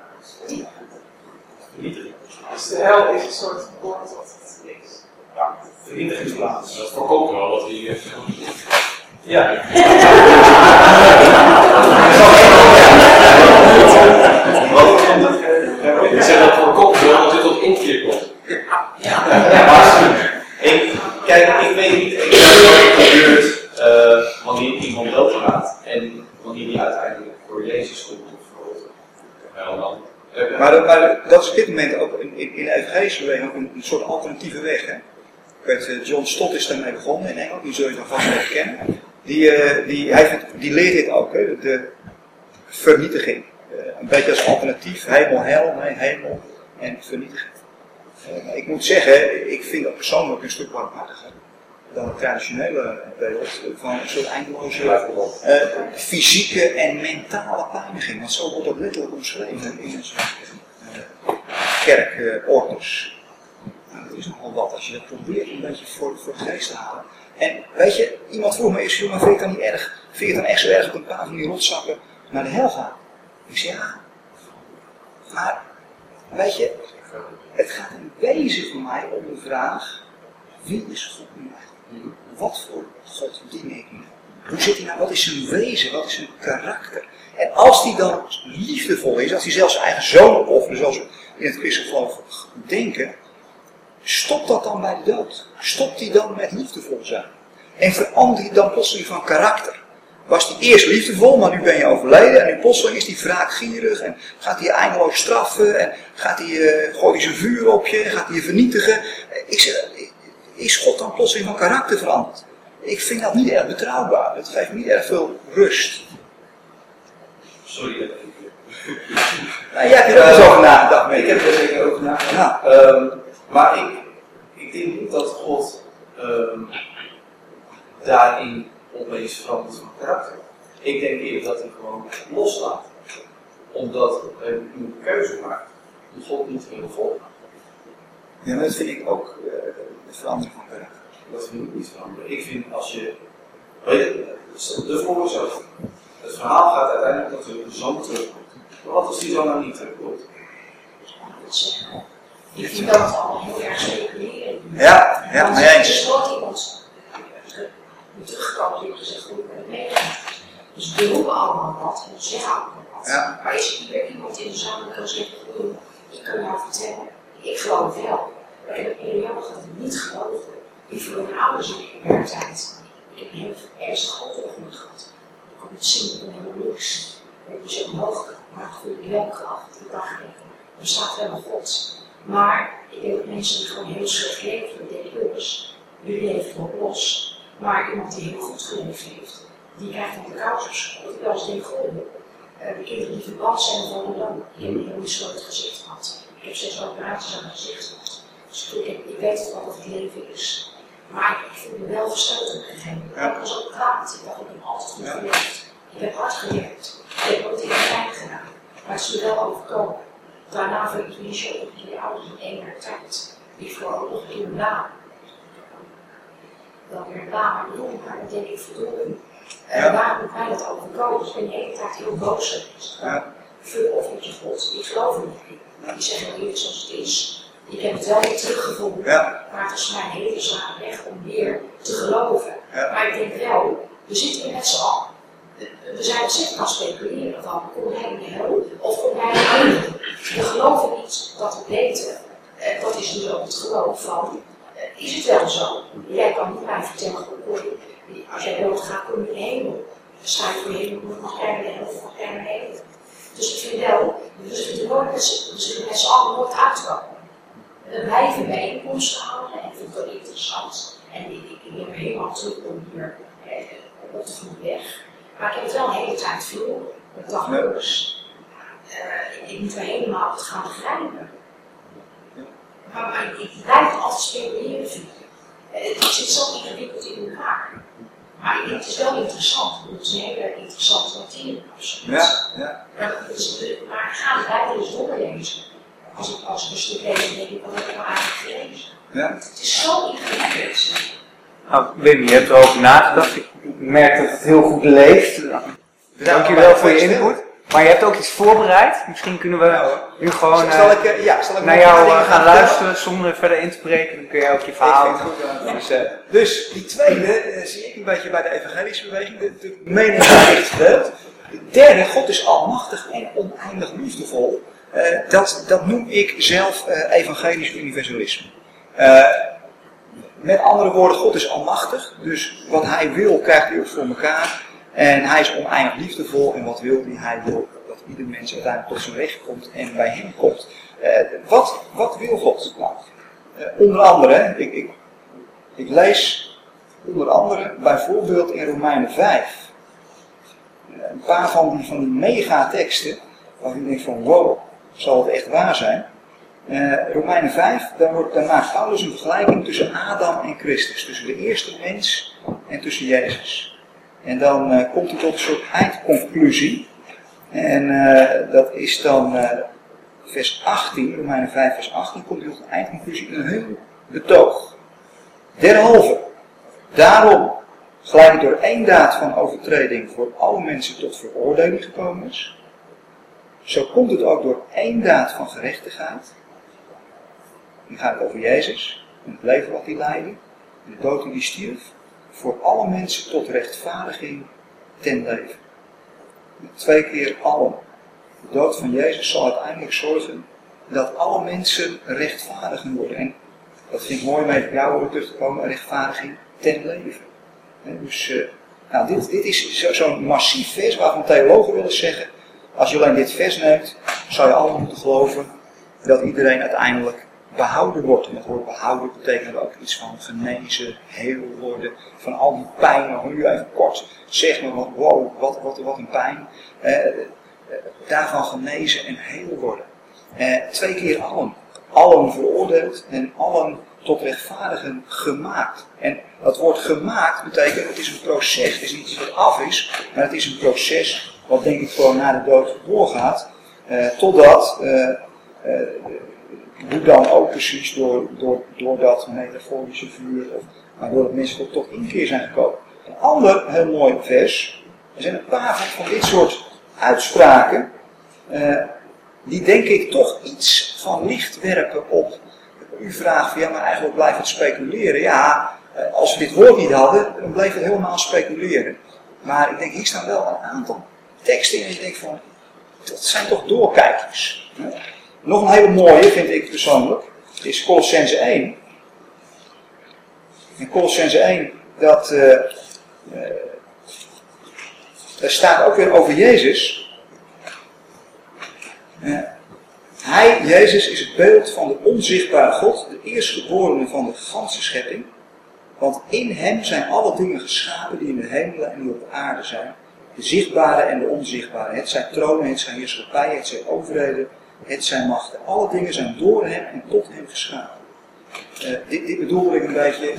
Vernietiging. Dus de hel is een soort woord wat het niks. Ja, vernietigingsplaats. Dat voorkomt wel wat hij. Ja. Ik zeg dat voorkomt wel dat dit tot inkeer komt. Ja, kijk, ik weet niet exact wat er gebeurt eh, wanneer iemand doodgaat en wanneer die uiteindelijk voor Jezus komt of Maar, dat- maar dat is op dit moment ook in, in, evangelische beweging ook een, soort alternatieve weg. Hè? Eh, John Stott is daarmee begonnen in Engeland, die zul je dan vast kennen. Die, eh, die, hij die leert dit ook, hè? de vernietiging. Eh, een beetje als alternatief, hemel, hel, nee, hemel en vernietiging. Ik moet zeggen, ik vind dat persoonlijk een stuk warmhartiger dan het traditionele beeld van een soort eindeloze eh, fysieke en mentale pijniging. Want zo wordt dat letterlijk omschreven in onze uh, kerkorders. nou, dat is nogal wat als je dat probeert een beetje voor, voor de geest te halen. En weet je, iemand vroeg me eens, jongen, vind je het dan niet erg? Vind je het dan echt zo erg dat een paar van die rotzakken naar de hel gaan? Ik zei ja. Maar, weet je, het gaat in wezen voor mij om de vraag, wie is God nu eigenlijk? Wat voor God dien ik nu? Hoe zit hij nou? Wat is zijn wezen? Wat is zijn karakter? En als die dan liefdevol is, als hij zelfs zijn eigen zoon opoffert, zoals we in het christelijk geloof denken, stopt dat dan bij de dood? Stopt hij dan met liefdevol zijn? En verandert hij dan plotseling van karakter? Was hij eerst liefdevol, maar nu ben je overleden en nu plotseling is hij wraakgierig en gaat hij eindeloos straffen en gaat hij, eh, gooit hij zijn vuur op je, gaat hij je vernietigen? Is, is God dan plotseling van karakter veranderd? Ik vind dat niet erg betrouwbaar. Het geeft me niet erg veel rust. Sorry dat ik. Nou, jij hebt er ook eens over nagedacht, Ik heb er zeker over nagedacht. Ja. Ehm, maar ik, ik denk niet dat God ehm, daarin opeens verandert van karakter. Ik denk eerder dat hij gewoon loslaat. Omdat hij een keuze maakt om God niet willen volgen. Ja, maar dat vind ik ook uh, de. Dat vind ik niet veranderen. Ik vind als je. Weet je, de. Het verhaal gaat uiteindelijk dat de zoon terugkomt. Maar wat als die zoon nou niet terugkomt? Ik vind dat het allemaal heel erg speculeren. Ja, ja, eens. Er is nooit iemand die teruggekomen die heeft gezegd hoe ik. Dus we roepen allemaal wat en we zeggen allemaal wat. Ja. Maar is er iemand in de zaal die kan zeggen, "Oeh, ik kan jou vertellen, ik geloof wel. Ik heb een gehad dat ik niet geloofde. Die voor mijn ouders in de puberteit. Ik heb een heel ernstig alcoholongeluk gehad. Ik kon niet zien, ik ben helemaal niks. Ik ben dus omhoog, maar ik voelde wel kracht. Ik dacht, er staat wel een God. Maar ik denk dat mensen die gewoon heel slecht leven, dat denk ik jongens, jullie leven nog los. Maar iemand die heel goed geleefd heeft, die krijgt dan de op school. Ik wel eens denk, goh, de kinderen die verband zijn van dan, die hebben heel iets het gezicht gehad. Ik heb zes operaties aan mijn gezicht gehad. Dus ik, ik, weet wat het leven is. Maar ik voel me wel versteld op een gegeven moment. Ik was ook kwaad. Ik dacht, ik heb altijd goed geleefd. Ik heb hard gewerkt. Ik heb ook dingen pijn gedaan. Maar het is me wel overkomen. Daarna viel ik niet zo op die ouders in één jaar tijd. Die vooral nog keer een baan. Dan weer een maar bedoel, maar dan denk ik verdorie. Uh, Ja. Waarom moet mij dat overkomen? Dus ik ben de hele tijd heel boos geweest. Ja. Fuck of met je God. Ik geloof er niet in. Die zeggen dat het zoals het is. Ik heb het wel weer teruggevonden. Ja. Maar het is voor mij een hele zware weg om weer te geloven. Ja. Maar ik denk wel, we zitten hier met z'n allen. We zijn ontzettend aan speculeren van, komt hij in de hel of komt hij in de hemel? We geloven niet dat we weten. En dat is dus ook het geloof van, eh, is het wel zo? Jij kan niet mij vertellen, kom als jij doodgaat, kom je in de hemel. Sta je voor de hemel, mag jij naar de hel of mag jij naar de hemel. Dus ik vind wel, we zullen met z'n allen nooit uitkomen. Blijven bijeenkomsten houden en ik vind dat interessant. En ik, ik, ik er helemaal terug om hier eh, op de weg. Maar ik heb het wel een hele tijd veel. Ik Ja. jongens, eh, ik, ik moet helemaal het gaan begrijpen. Maar, maar ik, ik blijf het altijd speculeren vinden. Eh, het zit zo ingewikkeld in elkaar. Maar ik denk, het is wel interessant. Het is een hele interessante materie. absoluut. Ja, ja. Maar, het maar ga de Bijbel eens doorlezen. Als ik als ik een stuk lees, dan denk ik, wat heb ik nou eigenlijk gelezen? Ja. Het is zo ingewikkeld. Nou, Wim, je hebt erover nagedacht. Ik merk dat het heel goed leeft. Dankjewel voor je input. Maar je hebt ook iets voorbereid. Misschien kunnen we nu gewoon Zal eh, ik, eh, ja, zal ik naar jou eh, gaan vertellen? luisteren zonder verder in te breken. Dan kun je ook je verhaal Ik vind het goed, ja. Dus, eh, Dus die tweede zie ik een beetje bij de evangelische beweging, de, de mening van het gedeeld. De derde, God is almachtig en oneindig liefdevol. Eh, dat, dat noem ik zelf eh, evangelisch universalisme. Eh, met andere woorden, God is almachtig, dus wat hij wil krijgt hij ook voor elkaar. En hij is oneindig liefdevol en wat wil hij? Hij wil dat ieder mens uiteindelijk tot zijn recht komt en bij hem komt. Wat, wat wil God? Nou, onder andere, ik, ik, ik lees onder andere bijvoorbeeld in Romeinen 5. eh, Een paar van die, van die megateksten, waar ik denk van wow, zal het echt waar zijn? Eh, Romeinen 5, daar, wordt, daar maakt Paulus een vergelijking tussen Adam en Christus. Tussen de eerste mens en tussen Jezus. En dan eh, komt hij tot een soort eindconclusie. En eh, dat is dan vers 18, Romeinen 5 vers 18, komt hij tot een eindconclusie in heel betoog. Derhalve, daarom, gelijk door één daad van overtreding voor alle mensen tot veroordeling gekomen is, zo komt het ook door één daad van gerechtigheid. Nu gaat het over Jezus, en het leven wat hij leidde, en de dood die hij stierf, voor alle mensen tot rechtvaardiging ten leven. Twee keer allen. De dood van Jezus zal uiteindelijk zorgen dat alle mensen rechtvaardigen worden. En dat vind ik mooi om even jou terug te komen, rechtvaardiging ten leven. Dus eh, nou, dit, dit is zo- zo'n massief vers waarvan theologen willen zeggen, als je alleen dit vers neemt, zou je allemaal moeten geloven dat iedereen uiteindelijk behouden wordt. En het woord behouden betekent ook iets van genezen, heel worden, van al die pijn. Nog nu even kort zeg maar, wat, wow, wat, wat, wat een pijn. Eh, eh, daarvan genezen en heel worden. Eh, twee keer allen. Allen veroordeeld en allen tot rechtvaardigen gemaakt. En dat woord gemaakt betekent, het is een proces. Het is niet iets wat af is, maar het is een proces wat denk ik gewoon na de dood doorgaat. eh, totdat, eh, hoe dan ook precies, door, door, door dat metaforische vuur, of, maar doordat mensen tot inkeer zijn gekomen. Een ander heel mooi vers, er zijn een paar van, dit soort uitspraken, die denk ik toch iets van licht werpen op. U vraagt van ja, maar eigenlijk blijft het speculeren. Ja, als we dit woord niet hadden, dan bleef het helemaal speculeren. Maar ik denk, hier staan wel een aantal teksten en je denkt van, dat zijn toch doorkijkers. hè? Nog een hele mooie, vind ik persoonlijk, is Colossense 1. In Colossense 1, dat, eh, eh, daar staat ook weer over Jezus. Eh, hij, Jezus, is het beeld van de onzichtbare God, de eerstgeborene van de ganse schepping. Want in hem zijn alle dingen geschapen die in de hemelen en die op de aarde zijn. De zichtbare en de onzichtbare. Het zijn tronen, het zijn heerschappijen, het zijn overheden, het zijn machten. Alle dingen zijn door hem en tot hem geschapen. Eh, dit, dit bedoel ik een beetje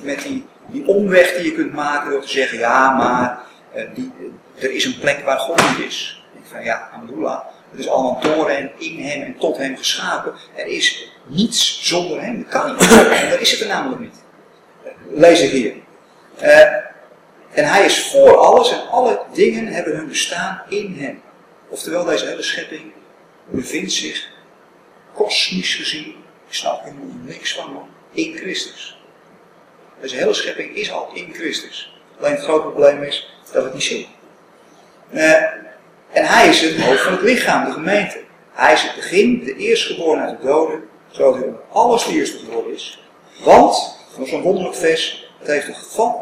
met die, die omweg die je kunt maken door te zeggen, ja, maar eh, die, er is een plek waar God niet is. Ik van ja, Amdullah, het is allemaal door hem, in hem en tot hem geschapen. Er is niets zonder hem. Dat kan niet. En daar is het er namelijk niet. Eh, Lees ik hier. En hij is voor alles en alle dingen hebben hun bestaan in hem. Oftewel, deze hele schepping bevindt zich kosmisch gezien, ik snap er niks van, man, in Christus. Deze hele schepping is al in Christus. Alleen het grote probleem is dat we het niet zien. Eh, en hij is het hoofd van het lichaam, de gemeente. Hij is het begin, de eerstgeboren uit de doden, zodat hij alles de eerstgeboren is. Want, dat is een wonderlijk vers, het heeft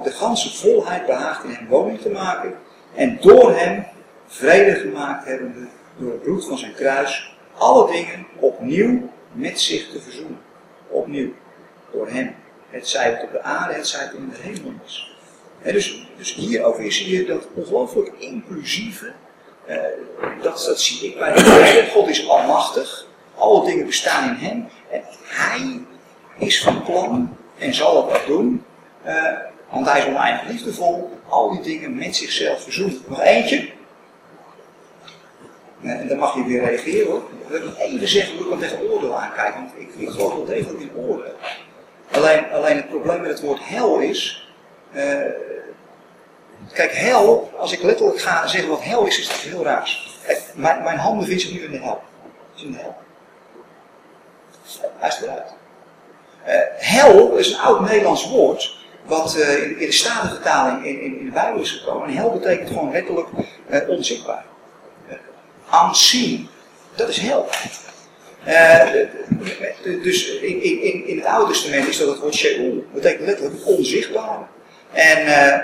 de, ganse volheid behaagd in hem woning te maken. En door hem vrede gemaakt hebbende, door het bloed van zijn kruis, alle dingen opnieuw met zich te verzoenen. Opnieuw. Door hem. Het zij het op de aarde, het zij het in de hemel is. Dus, dus hier ook weer zie je dat ongelooflijk inclusieve, eh, dat, dat zie ik bij de Heer. God is almachtig, alle dingen bestaan in hem. En hij is van plan en zal het ook doen, eh, want hij is oneindig liefdevol, al die dingen met zichzelf verzoenen. Nog eentje. En dan mag je weer reageren hoor. Ik wil nog even zeggen hoe ik dan tegen oordeel aankijk, want ik, geloof wel degelijk in oordeel. Alleen, alleen het probleem met het woord hel is. eh, kijk, hel, als ik letterlijk ga zeggen wat hel is, is dat heel raars. Mijn, mijn handen bevindt zich nu in de hel. Is in de hel. Hij is eruit. Eh, hel is een oud Nederlands woord, wat eh, in, in de Statenvertaling in, in, in de Bijbel is gekomen. En hel betekent gewoon letterlijk eh, onzichtbaar. Uh, unseen, dat is hel. Eh, dus in, in, het Oude Testament is dat het woord Sheol, betekent letterlijk het onzichtbare. En eh,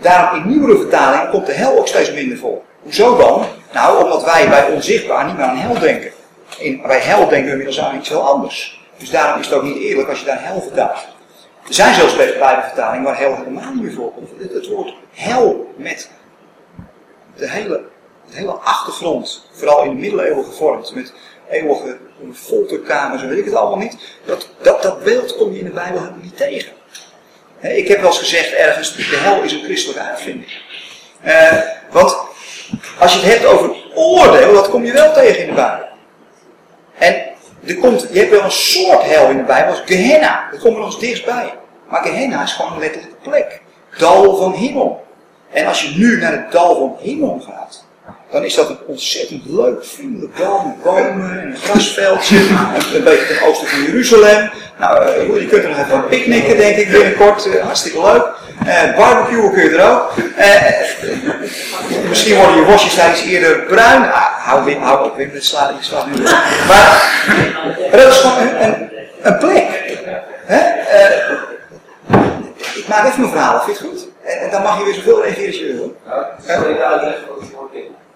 daarom in nieuwere vertalingen komt de hel ook steeds minder voor. Hoezo dan? Nou, omdat wij bij onzichtbaar niet meer aan hel denken. In, bij hel denken we inmiddels aan iets heel anders. Dus daarom is het ook niet eerlijk als je daar hel vertaalt. Er zijn zelfs Bijbelvertalingen waar hel helemaal niet meer voorkomt. Het, het woord hel met de hele, de hele achtergrond, vooral in de middeleeuwen gevormd, met eeuwige folterkamers en weet ik het allemaal niet. Dat, dat, dat beeld kom je in de Bijbel helemaal niet tegen. Ik heb wel eens gezegd ergens, de hel is een christelijke uitvinding. Eh, want als je het hebt over oordeel, dat kom je wel tegen in de Bijbel. En komt, je hebt wel een soort hel in de Bijbel, als Gehenna. Dat komt er nog eens dichtstbij. Maar Gehenna is gewoon een letterlijke plek. Dal van hemel. En als je nu naar het dal van hemel gaat, dan is dat een ontzettend leuk, vriendelijk dal met bomen en een grasveldje. Een, beetje ten oosten van Jeruzalem. Nou, uh, je kunt er nog even picknicken, denk ik, binnenkort. Uh, hartstikke leuk. Uh, barbecuen kun je er ook. misschien worden je worstjes daar iets eerder bruin. Ah, hou, Wim, hou op, Wim, dat slaat, je slaat nu Maar, dat is gewoon een, een, plek. Ik maak even mijn verhaal, vind je het goed? En, en, dan mag je weer zoveel reageren als je wil.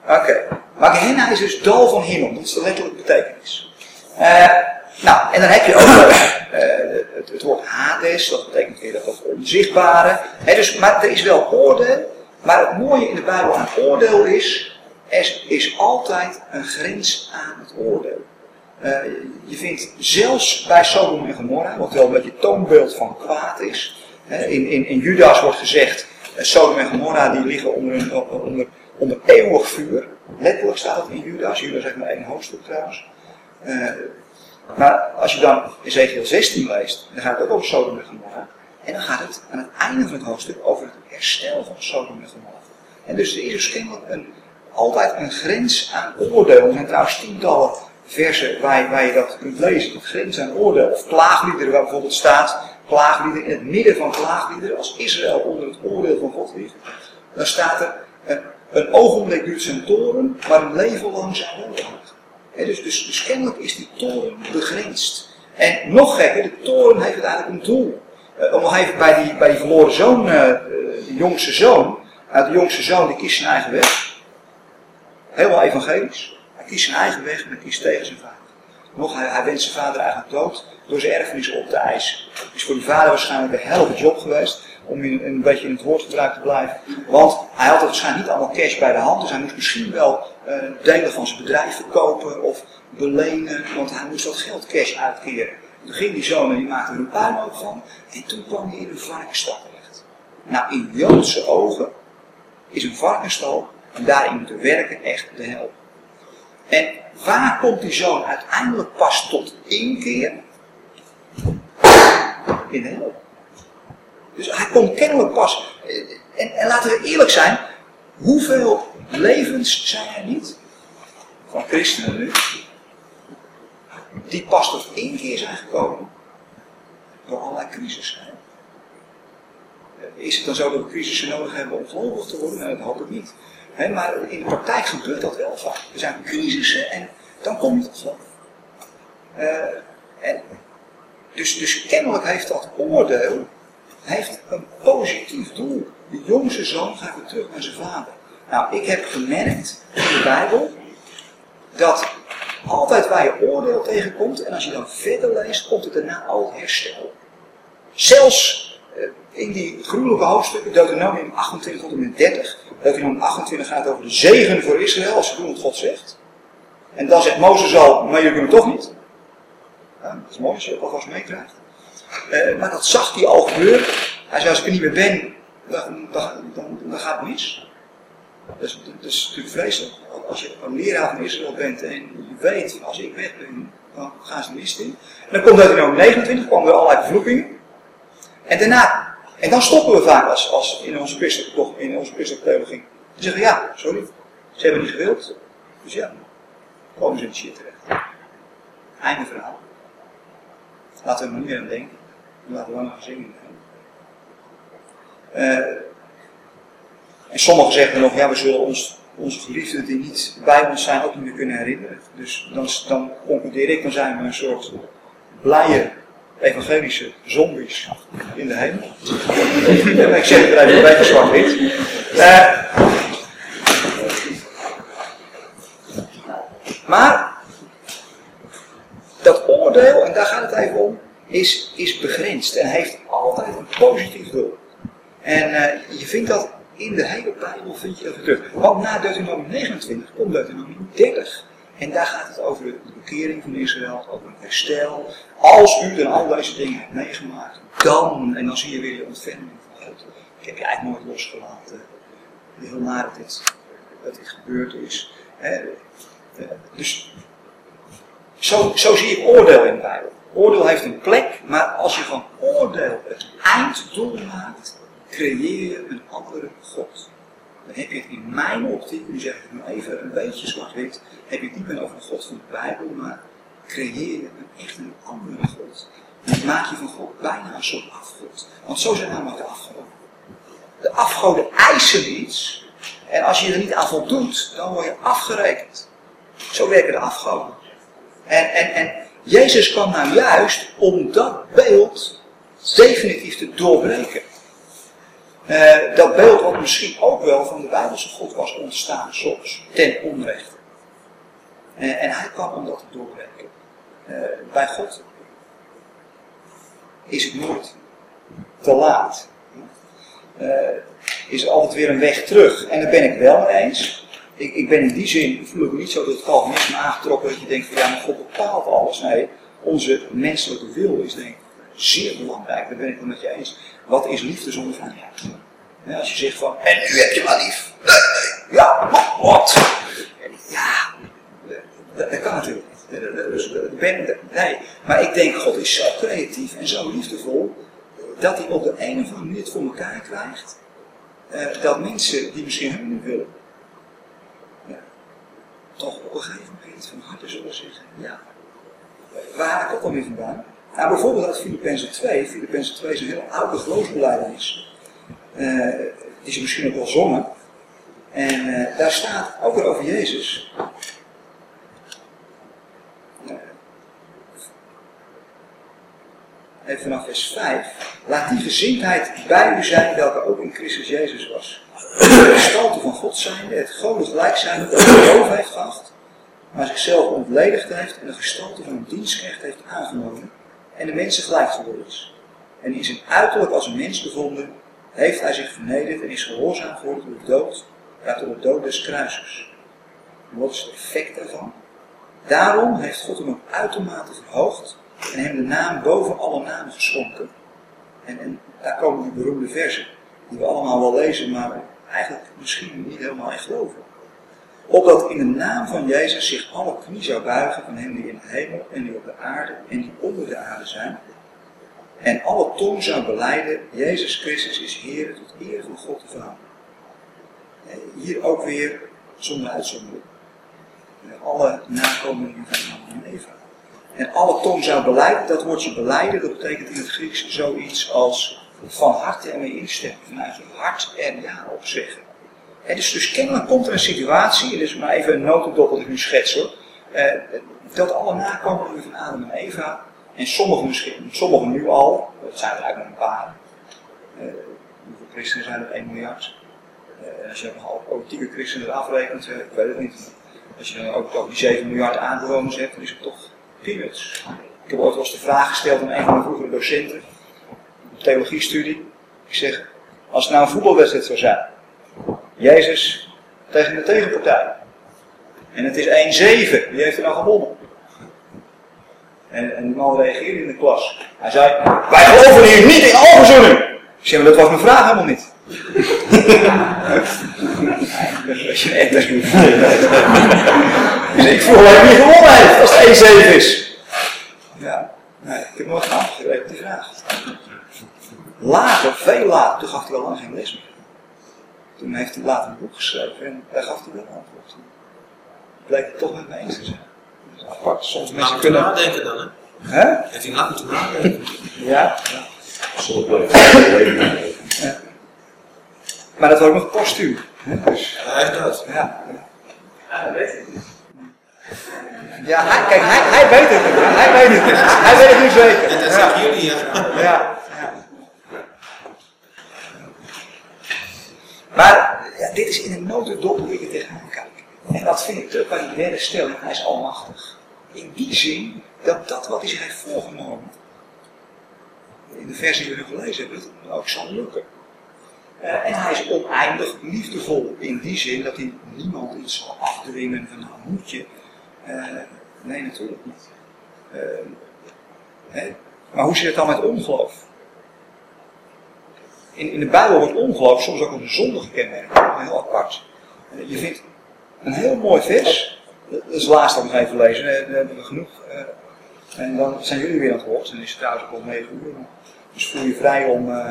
Oké. Maar Gehenna is dus dal van hemel. Dat is de letterlijke betekenis. Uh, nou, en dan heb je ook uh, het, woord Hades. Dat betekent weer dat onzichtbare. He, dus, maar er is wel oordeel. Maar het mooie in de Bijbel aan oordeel is... Er is altijd een grens aan het oordeel. Uh, je vindt zelfs bij Sodom en Gomorra, wat wel een beetje toonbeeld van kwaad is. In, in, in Judas wordt gezegd, Sodom en Gomorra die liggen onder, onder, onder eeuwig vuur. Letterlijk staat het in Judas. Judas heeft maar één hoofdstuk trouwens. Uh, maar als je dan Ezekiel 16 leest, dan gaat het ook over Sodom en Gomorra. En dan gaat het aan het einde van het hoofdstuk over het herstel van Sodom en Gomorra. En dus er is dus kennelijk een, altijd een grens aan oordeel. Er zijn trouwens tientallen versen waar, waar je dat kunt lezen. Een grens aan oordeel. Of klaagliederen waar bijvoorbeeld staat, klaagliederen in het midden van klaagliederen, als Israël onder het oordeel van God ligt. Dan staat er, een, ogenblik duurt zijn toren, maar een leven lang zijn welbehagen. Dus, dus, dus kennelijk is die toren begrensd. En nog gekker, de toren heeft uiteindelijk een doel. Om nog even bij die, bij die verloren zoon, uh, de jongste zoon. Uh, de jongste zoon die kiest zijn eigen weg. Helemaal evangelisch. Hij kiest zijn eigen weg en hij kiest tegen zijn vader. Nog, hij, hij wenst zijn vader eigenlijk dood door zijn erfenis op te eisen. Is voor die vader waarschijnlijk een helft job geweest om in, een beetje in het woordgebruik te blijven. Want hij had waarschijnlijk niet allemaal cash bij de hand, dus hij moest misschien wel uh, delen van zijn bedrijf verkopen of belenen, want hij moest dat geld cash uitkeren. Toen ging die zoon en die maakte er een puinhoop van en toen kwam hij in een varkensstal terecht. Nou, in Joodse ogen is een varkensstal en daarin moeten werken echt de hel. En waar komt die zoon uiteindelijk pas tot inkeer? In de hel. Dus hij komt kennelijk pas. En, en laten we eerlijk zijn, hoeveel levens zijn er niet? Van christenen nu. Die pas tot één keer zijn gekomen. Door allerlei crisissen. Is het dan zo dat we crisissen nodig hebben om gelovig te worden? Nou, dat hoop ik niet. Maar in de praktijk gebeurt dat wel vaak. Er zijn crisissen en dan kom je geloof. Uh, en dus, dus kennelijk heeft dat oordeel heeft een positief doel. De jongste zoon gaat weer terug naar zijn vader. Nou, ik heb gemerkt in de Bijbel dat altijd waar je oordeel tegenkomt, en als je dan verder leest, komt het daarna al herstel. Zelfs in die gruwelijke hoofdstukken, Deuteronomium 28 tot en met 30, Deuteronomium 28 gaat over de zegen voor Israël, als ze doen wat God zegt. En dan zegt Mozes al, maar jullie het toch niet. Dat is mooi als je het alvast meekrijgt. Uh, maar dat zag hij al gebeuren. Hij zei, als ik er niet meer ben, dan, dan, dan, gaat het mis. Dat is, natuurlijk vreselijk. Als je een leraar van Israël bent en je weet, als ik weg ben, dan gaan ze de mist in. En dan komt Deuteronomium 29, komen er allerlei vervloekingen. En daarna, en dan stoppen we vaak als, in onze christelijke, toch, in onze christelijke theologie. Dan zeggen we, ja, sorry, ze hebben niet gewild. Dus ja, komen ze in de shit terecht. Einde verhaal. Laten we er niet meer aan denken. Laten we maar gaan zingen. Eh, en sommigen zeggen nog, ja, we zullen ons, onze geliefden die niet bij ons zijn ook niet meer kunnen herinneren. Dus dan, dan concludeer ik, dan zijn we een soort blije evangelische zombies in de hemel. Ik zeg het er even een beetje zwart-wit. Eh, maar dat oordeel, en daar gaat het even om, is, is begrensd en heeft altijd een positief doel. En eh, je vindt dat in de hele Bijbel vind je dat terug. Want na Deuteronomium 29 komt Deuteronomium 30. En daar gaat het over de bekering van Israël, over een herstel. Als u dan al deze dingen hebt meegemaakt, dan, en dan zie je weer de ontferming van God. Ik heb je eigenlijk nooit losgelaten. Heel naar dat dit, dat dit gebeurd is. Hè. Dus zo, zo zie ik oordeel in de Bijbel. Oordeel heeft een plek, maar als je van oordeel het einddoel maakt, creëer je een andere God. Dan heb je in mijn optiek, nu zeg ik het even een beetje zwart-wit, heb je het niet meer over de God van de Bijbel, maar creëer je een echt een andere God. Dan maak je van God bijna een soort afgod. Want zo zijn namelijk de afgoden. De afgoden eisen iets, en als je er niet aan voldoet, dan word je afgerekend. Zo werken de afgoden. En, en, en Jezus kwam nou juist om dat beeld definitief te doorbreken. Uh, dat beeld wat misschien ook wel van de Bijbelse God was ontstaan soms, ten onrechte. Uh, en hij kwam om dat te doorbreken. Uh, bij God is het nooit te laat. is er altijd weer een weg terug. En daar ben ik wel mee eens. Ik, ik ben in die zin, voel ik me niet zo door het Calvinisme aangetrokken dat je denkt van ja, maar God bepaalt alles. Nee, onze menselijke wil is denk zeer belangrijk. Daar ben ik het met je eens. Wat is liefde zonder vrijheid? Als je zegt van, en u hebt je maar lief. Ja, wat? Ja, dat, dat kan natuurlijk niet. Dus, ben, nee, maar ik denk, God is zo creatief en zo liefdevol, dat hij op de een of andere manier het voor elkaar krijgt, dat mensen die misschien hem niet willen, toch op een gegeven moment van harte zullen zeggen, ja, waar ik ook alweer vandaan? Nou, bijvoorbeeld uit Filippenzen 2. Filippenzen 2 is een heel oude geloofsbelijdenis. Uh, die ze misschien ook wel zongen. En uh, daar staat ook weer over Jezus. Uh, even vanaf vers 5. Laat die gezindheid bij u zijn, welke ook in Christus Jezus was. De gestalte van God zijnde, het goden gelijk zijn, dat boven heeft geacht, maar zichzelf ontledigd heeft en de gestalte van een dienstknecht heeft aangenomen en de mensen gelijk geworden is. En in zijn uiterlijk als een mens bevonden, heeft hij zich vernederd en is gehoorzaam geworden door de dood, ja, door de dood des kruisers. En wat is het effect daarvan? Daarom heeft God hem ook uitermate verhoogd en hem de naam boven alle namen geschonken. En, en daar komen die beroemde versen, die we allemaal wel lezen, maar eigenlijk misschien niet helemaal in geloven. Opdat in de naam van Jezus zich alle knie zou buigen van hen die in de hemel en die op de aarde en die onder de aarde zijn. En alle tong zou beleiden, Jezus Christus is Heer tot eer van God de Vader. Hier ook weer zonder uitzondering. Alle nakomelingen van Adam en Eva. En alle tong zou beleiden, dat woordje beleiden, dat betekent in het Grieks zoiets als van harte ermee instemmen. Vanuit je hart er ja op zeggen. En dus, dus kennelijk komt er een situatie, is maar even een notendop dat ik nu schets hoor, eh, dat alle nakomelingen van Adam en Eva, en sommigen misschien, sommigen nu al, dat zijn er eigenlijk nog een paar, eh, hoeveel christenen zijn er? 1 miljard. Uh, als je nog al politieke christenen eraf rekent, ik weet het niet. Als je dan ook, die 7 miljard aanbewoners hebt, dan is het toch peanuts. Ik heb ooit wel eens de vraag gesteld aan een van mijn vroegere docenten, een theologiestudie. Ik zeg, als het nou een voetbalwedstrijd zou zijn, Jezus tegen de tegenpartij. En het is 1-7. Wie heeft er nou gewonnen? En, en die man reageerde in de klas. Hij zei, wij geloven hier niet in alverzoening. Ik zei, maar dat was mijn vraag helemaal niet. dus ik vroeg alleen wie gewonnen heeft als het 1-7 is. Ja, nee, ik heb nooit op die vraag. Later, veel later, toen gaf hij al lang geen les meer. Toen heeft hij later een boek geschreven en daar gaf hij wel een antwoord. Toen bleek het toch met me eens te zijn. Dat is apart. Soms mensen Nou, kunnen... nadenken dan, hè? Hè? Heeft hij na moeten nadenken? Ja. ja. Maar dat was ook nog postuum. hè, Dus, Hij is dood. ja. Ja, dat weet ik niet. Ja, hij, kijk, hij, hij weet het. Hij weet het. Hij weet het nu zeker. En dat Ja. zeggen jullie, ja. Ja. ja. Maar ja, dit is in een notendop hoe ik er tegenaan kijk. En dat vind ik die derde stelling. Hij is almachtig. In die zin dat dat wat hij zich heeft voorgenomen, in de versie die we gelezen hebben, dat ook zal lukken. Eh, en hij is oneindig liefdevol in die zin dat hij niemand iets zal afdwingen van nou moet je. Eh, nee, natuurlijk niet. Eh, hè? Maar hoe zit het dan met ongeloof? In, in de Bijbel wordt ongeloof soms ook een zonde gekenmerkt. Heel apart. Eh, Je vindt een heel mooi vers. Dat is dat we nog even lezen. eh, Dan hebben we genoeg. eh, En dan zijn jullie weer aan het woord. En is het trouwens ook al 9 uur. Dus voel je vrij om eh,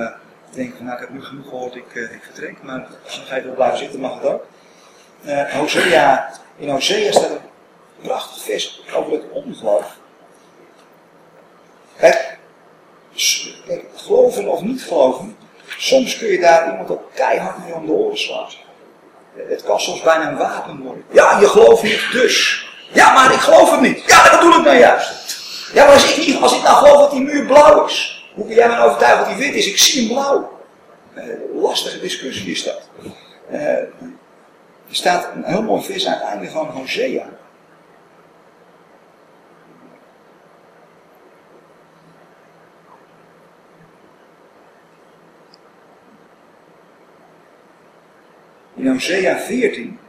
te denken nou ik heb nu genoeg gehoord, ik, eh, ik vertrek. Maar als je nog even wil blijven zitten mag het ook. Eh, Hosea, in Hosea staat een prachtig vers over het ongeloof. Kijk, kijk, geloven of niet geloven, soms kun je daar iemand op keihard mee om de oren slaan. Het kan soms bijna een wapen worden. Ja, je gelooft niet, dus. Ja, maar ik geloof het niet. Ja, dat bedoel ik nou juist. Ja, maar als ik, niet, als ik nou geloof dat die muur blauw is, hoe kun jij me nou overtuigen dat die wit is? Ik zie hem blauw. Eh, lastige discussie is dat. Eh, er staat een heel mooi vers aan het einde van Hosea. In Hosea 14.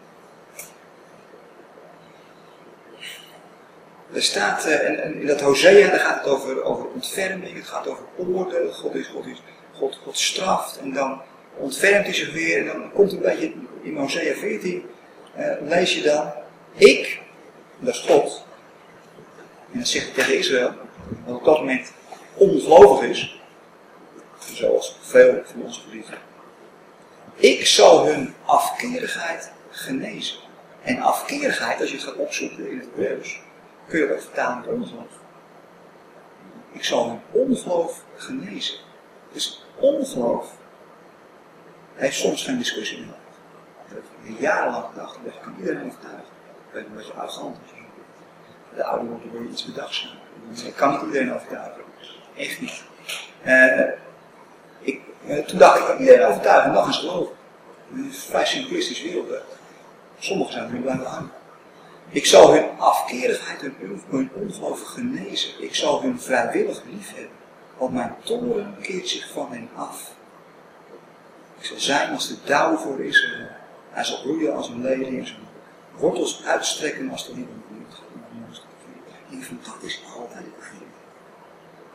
Er staat, eh, in dat Hosea, daar gaat het over, over ontferming, het gaat over oordeel, God, is, God, is, God, God straft en dan ontfermt hij zich weer en dan komt een beetje in Hosea 14, eh, lees je dan, ik, dat is God, en dat zegt hij tegen Israël, dat op dat moment ongelovig is, zoals veel van onze geliefden. Ik zal hun afkerigheid genezen. En afkerigheid, als je het gaat opzoeken in het Hebreeuws, kun je dat vertalen met ongeloof. Ik zal hun ongeloof genezen. Dus ongeloof heeft soms geen discussie meer. Ik heb jarenlang gedacht, dat kan iedereen overtuigen. Ik ben een beetje arrogant. De oude wordt weer iets bedachtzaam. Ik kan niet iedereen overtuigen. Echt niet. Eh, eh, toen dacht ik, iedereen overtuigen, nog eens geloven. Het is een vrij simplistisch wereldbeeld. Sommigen zijn er nu blijven hangen. Ik zal hun afkerigheid en hun- ongeloof genezen. Ik zal hun vrijwillig liefhebben. Want mijn toren keert zich van hen af. Ik zal zijn als de dauw voor Israël. Hij zal bloeien als een lelie en zijn wortels uitstrekken als de vind dat is altijd het begin.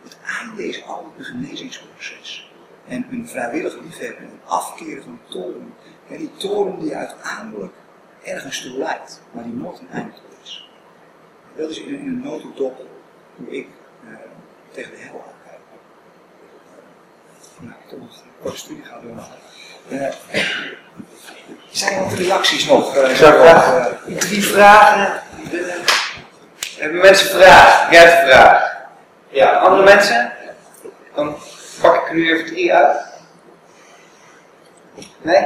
Het einde is altijd een genezingsproces. En een vrijwillig liefhebben, een afkeren van toren. En die toren die uiteindelijk ergens toe leidt, maar die nooit een einde toe is. Dat is in, in een notendop hoe ik eh, tegen de hel aankijk. Nou, ik heb nog een korte studie gaan doen. Eh, zijn er nog reacties nog? eh, Zou ik drie vragen Hebben mensen vragen? Jij hebt een vraag. Ja, andere mensen? Dan pak ik er nu even drie uit. Nee?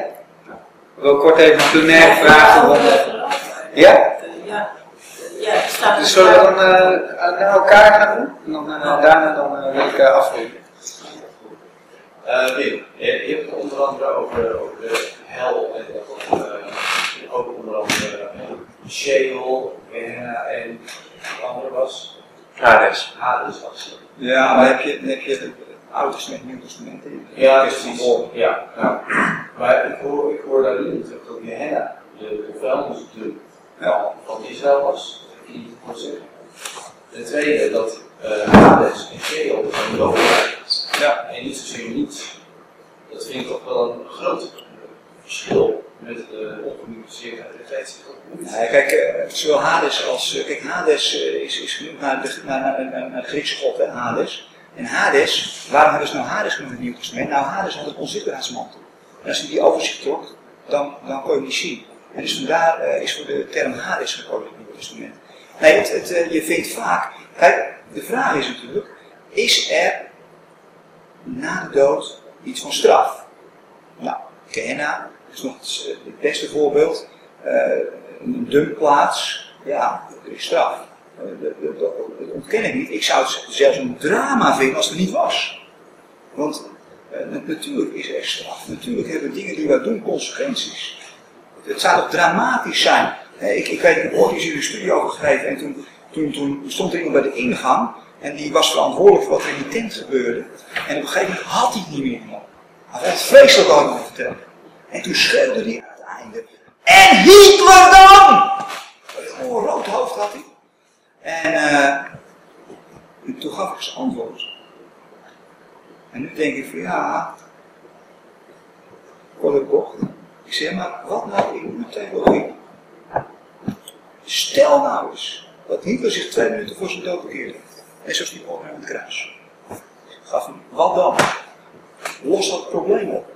Ik wil kort even een plenaire vragen. Ja? Ja, ja, het staat Dus zullen we dan eh, naar elkaar gaan doen? En dan, eh, daarna dan, eh, wil ik uh, afronden. Eh, Wim, je, je hebt het onder andere over, over de hel en dat eh, ook onder andere uh, Sheol, en wat andere was. Hades. Hades was. Ja, maar heb je, heb je het Oude Testament, Nieuw Testament. Ja, precies. Ja, ja. Maar ik hoor, ik hoor daar niet terug dat Gehenna de, de vuilnisdruk van, van Israël was. Dat heb je niet goed zeggen. Ten tweede dat eh Hades en Sheol zijn doodrijk. Ja. En niet zozeer niets. Dat vind ik toch wel een groot verschil. met de ongenuanceerdheid en feitelijk. Nee, kijk, eh, zowel Hades als. eh, kijk, Hades eh, is, is genoemd naar de, naar, naar, naar, naar de Griekse god, hè, Hades. En Hades, waarom hebben ze nou Hades genoemd in het Nieuw Testament? Nou, Hades had een onzichtbaarheidsmantel. En als je die over zich trok, dan, dan kon je niet zien. En dus vandaar eh, is voor de term Hades gekozen in het Nieuw Testament. Nee, het, het, eh, je vindt vaak. Kijk, de vraag is natuurlijk: is er na de dood iets van straf? Nou, Gehenna is nog het, eh, beste voorbeeld. Een dumpplaats, ja, er is straf. Dat- ontken ik niet. Ik zou het zelfs een drama vinden als het er niet was. Want eh, na- natuurlijk is er straf. Natuurlijk hebben dingen die we doen consequenties. Het zou toch dramatisch zijn. Eh, Ik, ik weet, ik heb ooit eens hier een studie over gegeven en toen, toen, stond er iemand bij de ingang en die was verantwoordelijk voor wat er in die tent gebeurde. En op een gegeven moment had hij het niet meer genomen. Hij vond het vreselijk me vertellen. En toen schreeuwde hij aan het einde. En Hitler dan! Een rood hoofd had hij. En, en toen gaf ik zijn antwoord. En nu denk ik van ja, voor de bocht. Ik zeg maar, wat nou in uw theologie? Stel nou eens dat Hitler zich twee minuten voor zijn dood bekeerd heeft. Net zoals die man aan het kruis. Gaf hem, wat dan? Los dat probleem op.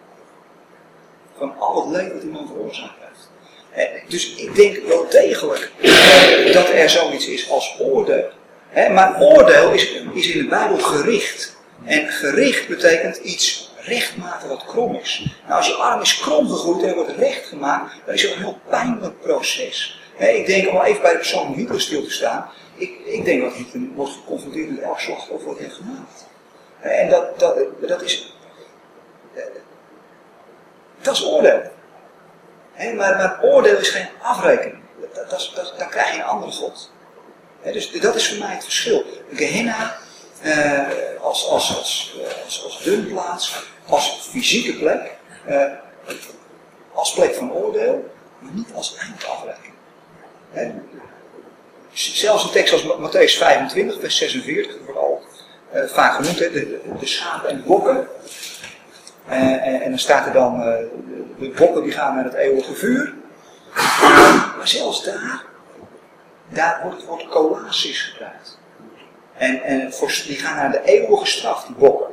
Van al het leed dat die man veroorzaakt heeft. Dus ik denk wel degelijk dat er zoiets is als oordeel. Maar oordeel is, in de Bijbel gericht. En gericht betekent iets recht maken wat krom is. Nou, als je arm is krom gegroeid en wordt recht gemaakt, dan is dat een heel pijnlijk proces. Ik denk om even bij de persoon Hitler stil te staan. Ik, ik denk dat Hitler wordt geconfronteerd met elk slachtoffer wat hij gemaakt. En dat, dat, dat is. eh, Dat is oordeel. Maar, maar oordeel is geen afrekening. Dat, dan krijg je een andere God. Dus dat is voor mij het verschil. Gehenna eh, als, als, als, eh, als, dunplaats, als fysieke plek, eh, als plek van oordeel, maar niet als eindafrekening. Hè, zelfs een tekst als Matthäus 25, vers 46, dat wordt al eh, vaak genoemd, de, de, de schapen en de bokken. Eh, en, en dan staat er dan, eh, de, bokken die gaan naar het eeuwige vuur. Maar zelfs daar, daar wordt het woord kolasis gebruikt. En, en voor, die gaan naar de eeuwige straf, die bokken.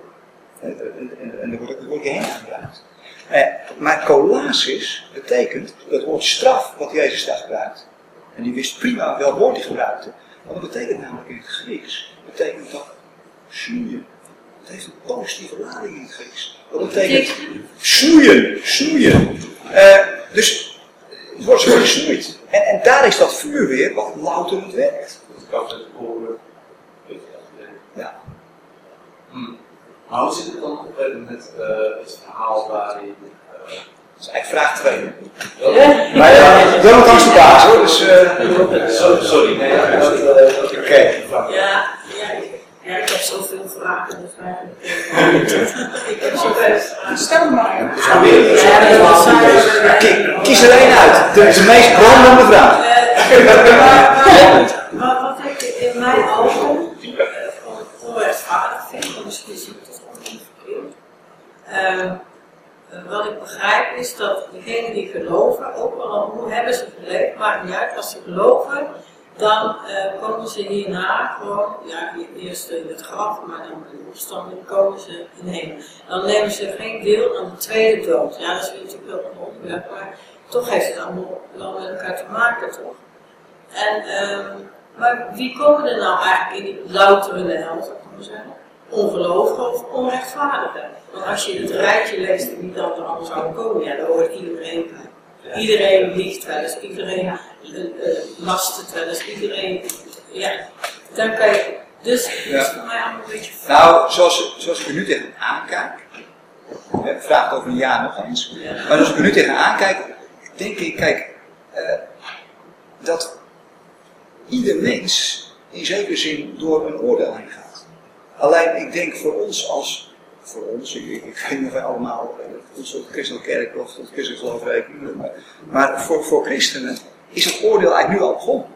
En, en, en, er wordt ook heen gebruikt. Eh, maar kolasis betekent het woord straf wat Jezus daar gebruikt. En die wist prima welk woord hij gebruikte. Want dat betekent namelijk in het Grieks, betekent dat snoeien. Het heeft een positieve lading in het Grieks. Dat betekent snoeien, snoeien. Eh, dus het wordt zo gesnoeid. En, en daar is dat vuur weer wat louterend werkt. Ja. Maar hoe zit het dan op met eh, het verhaal waarin. eh, Dat is eigenlijk vraag 2. Ja. Maar ja, wel langs de baas hoor. Dus, eh, sorry, sorry. Nee, ja, dat, eh, dat- Oké. Ja, ja, ik heb zoveel vragen. Dus eigenlijk, eh, ik heb zoveel vragen. Stel maar. Probeer het. Kies- Kies er één uit. De, de meest brandende vraag. Maar wat ik in mijn ogen eh, onrechtvaardig vind, en misschien zie ik het gewoon niet verkeerd. Ehm, eh, wat ik begrijp is dat degenen die geloven, ook al hoe hebben ze geleefd, maakt niet uit, als ze geloven, dan eh, komen ze hierna gewoon, ja, eerst in het graf, maar dan in de opstanding komen ze in hemel. Dan nemen ze geen deel aan de tweede dood. Ja, dat is natuurlijk wel een onderwerp, maar toch heeft het allemaal wel met elkaar te maken, toch? En, ehm, maar wie komen er nou eigenlijk in die louterende hel, zou ik maar zeggen? Ongelovigen of onrechtvaardigen? Want als je het rijtje leest wie dan er allemaal zou komen, ja, dan hoort iedereen bij. Iedereen liegt wel eens, iedereen last het wel eens, iedereen, ja. Dan kan je, dus het is voor mij allemaal een beetje Nou, zoals, zoals ik er nu tegen aankijk. Ik vraag het over een jaar nog eens. Maar als ik er nu tegen aankijk, denk ik, kijk, eh, dat ieder mens in zekere zin door een oordeel heen gaat. Alleen ik denk voor ons als, voor ons, ik, ik, weet niet of wij allemaal uh, onze christelijke kerk of tot christelijk geloof rekenen, maar, maar voor, voor christenen is het oordeel eigenlijk nu al begonnen.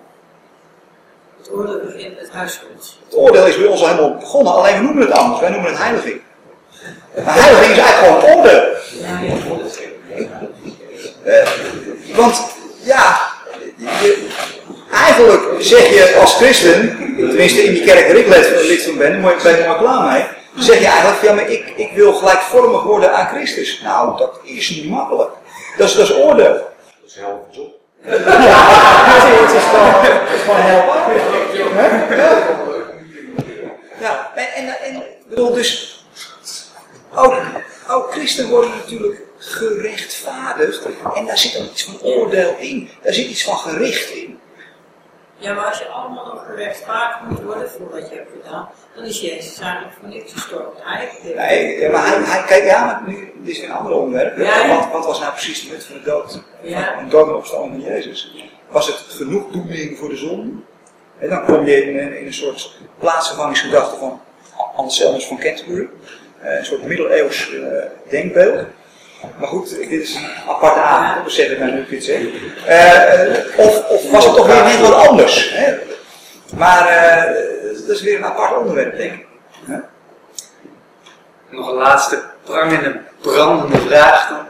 Het oordeel begint met huisgoeds. Het oordeel is bij ons al helemaal begonnen, alleen we noemen het anders, wij noemen het heiliging. Maar heiliging is eigenlijk gewoon oordeel. Uh, want ja, je- eigenlijk zeg je als christen, tenminste in die kerk waar ik lid, lid van ben, daar ben ik maar klaar mee, zeg je eigenlijk van ja, maar ik, ik wil gelijkvormig worden aan Christus. Nou, dat is niet makkelijk. Dat is, dat is oordeel. Dat is helemaal job. Het is gewoon, is gewoon helpen. Ja, en, en, en bedoel dus, ook, ook christen worden natuurlijk gerechtvaardigd. En daar zit ook iets van oordeel in. Daar zit iets van gericht in. Ja, maar als je allemaal nog gerechtvaardigd moet worden voor wat je hebt gedaan, dan is Jezus eigenlijk voor niks gestorven. Hij heeft Nee, ja, maar hij, hij, kijk, ja, maar nu, dit is een ander onderwerp. Ja, ja. Wat, wat was nou precies de nut van de dood? Ja. Een dood en opstanding van Jezus. Was het genoegdoening voor de zon? En dan kom je in, een- in een soort plaatsvervangingsgedachte van Anselmus van Canterbury. Eh, een soort middeleeuws eh, denkbeeld. Maar goed, dit is een aparte avond, dat besef ik nou nu ik zeg. Eh, of, of was het toch weer net wat anders? Hè? Maar eh, dat is weer een apart onderwerp, denk ik. Hè? Nog een laatste prangende, brandende vraag dan.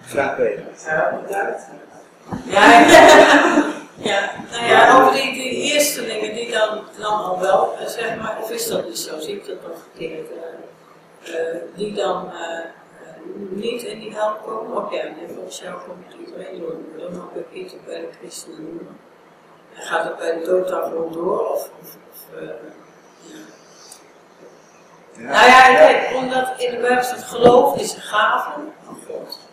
Vraag B. Ja, ja, nou ja, over die, die eerste dingen die dan, dan al wel, eh, zeg maar, of is dat niet zo, zie ik dat nog verkeerd, eh, eh, die dan niet in die hel komen, of ja, volgens jou komt iedereen door, dan mag ik niet ook bij de christenen doen. En gaat het bij de dood dan gewoon door, of, of, of ja. Nou ja, kijk, omdat in de Bijbel staat geloof is een gave van God.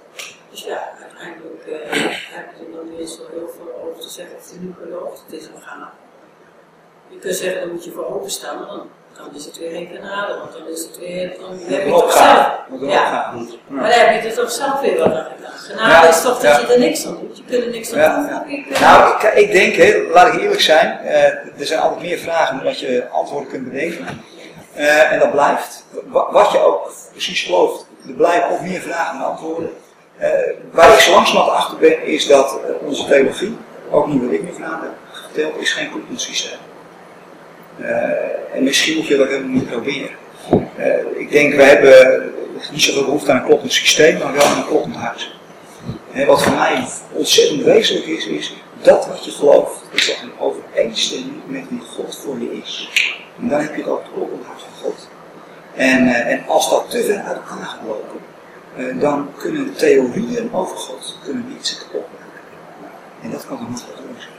Dus ja, uiteindelijk eh, heb je er nog niet zo heel veel over te zeggen of je nu gelooft. Het is een gave. Je kunt zeggen, dan moet je voor openstaan, maar dan, dan is het weer geen genade, want dan is het weer, dan heb je toch zelf. Ja. Maar dan heb je er toch zelf weer wat aan gedaan. Genade is toch dat je er niks aan doet. Je kunt er niks aan doen. Nou, ik, ik denk, hè, laat ik eerlijk zijn, eh, er zijn altijd meer vragen dan dat je antwoorden kunt bedenken. Eh, en dat blijft. Wa- wat je ook precies gelooft, er blijven ook meer vragen dan antwoorden. Eh, waar ik zo langzamerhand achter ben, is dat eh, onze theologie, ook niet wat ik nu vanavond heb geteld, is geen kloppend systeem. Eh, en misschien moet je dat helemaal niet proberen. Ik denk, we hebben niet zoveel behoefte aan een kloppend systeem, maar wel aan een kloppend hart. En wat voor mij ontzettend wezenlijk is, is dat wat je gelooft, is dat een overeenstemming met wie God voor je is. En dan heb je het over het kloppend hart van God. En, en als dat te ver uit elkaar gaat lopen, eh, dan kunnen theorieën over God kunnen niet zich kapot maken. En dat kan een makkelijk doen zijn.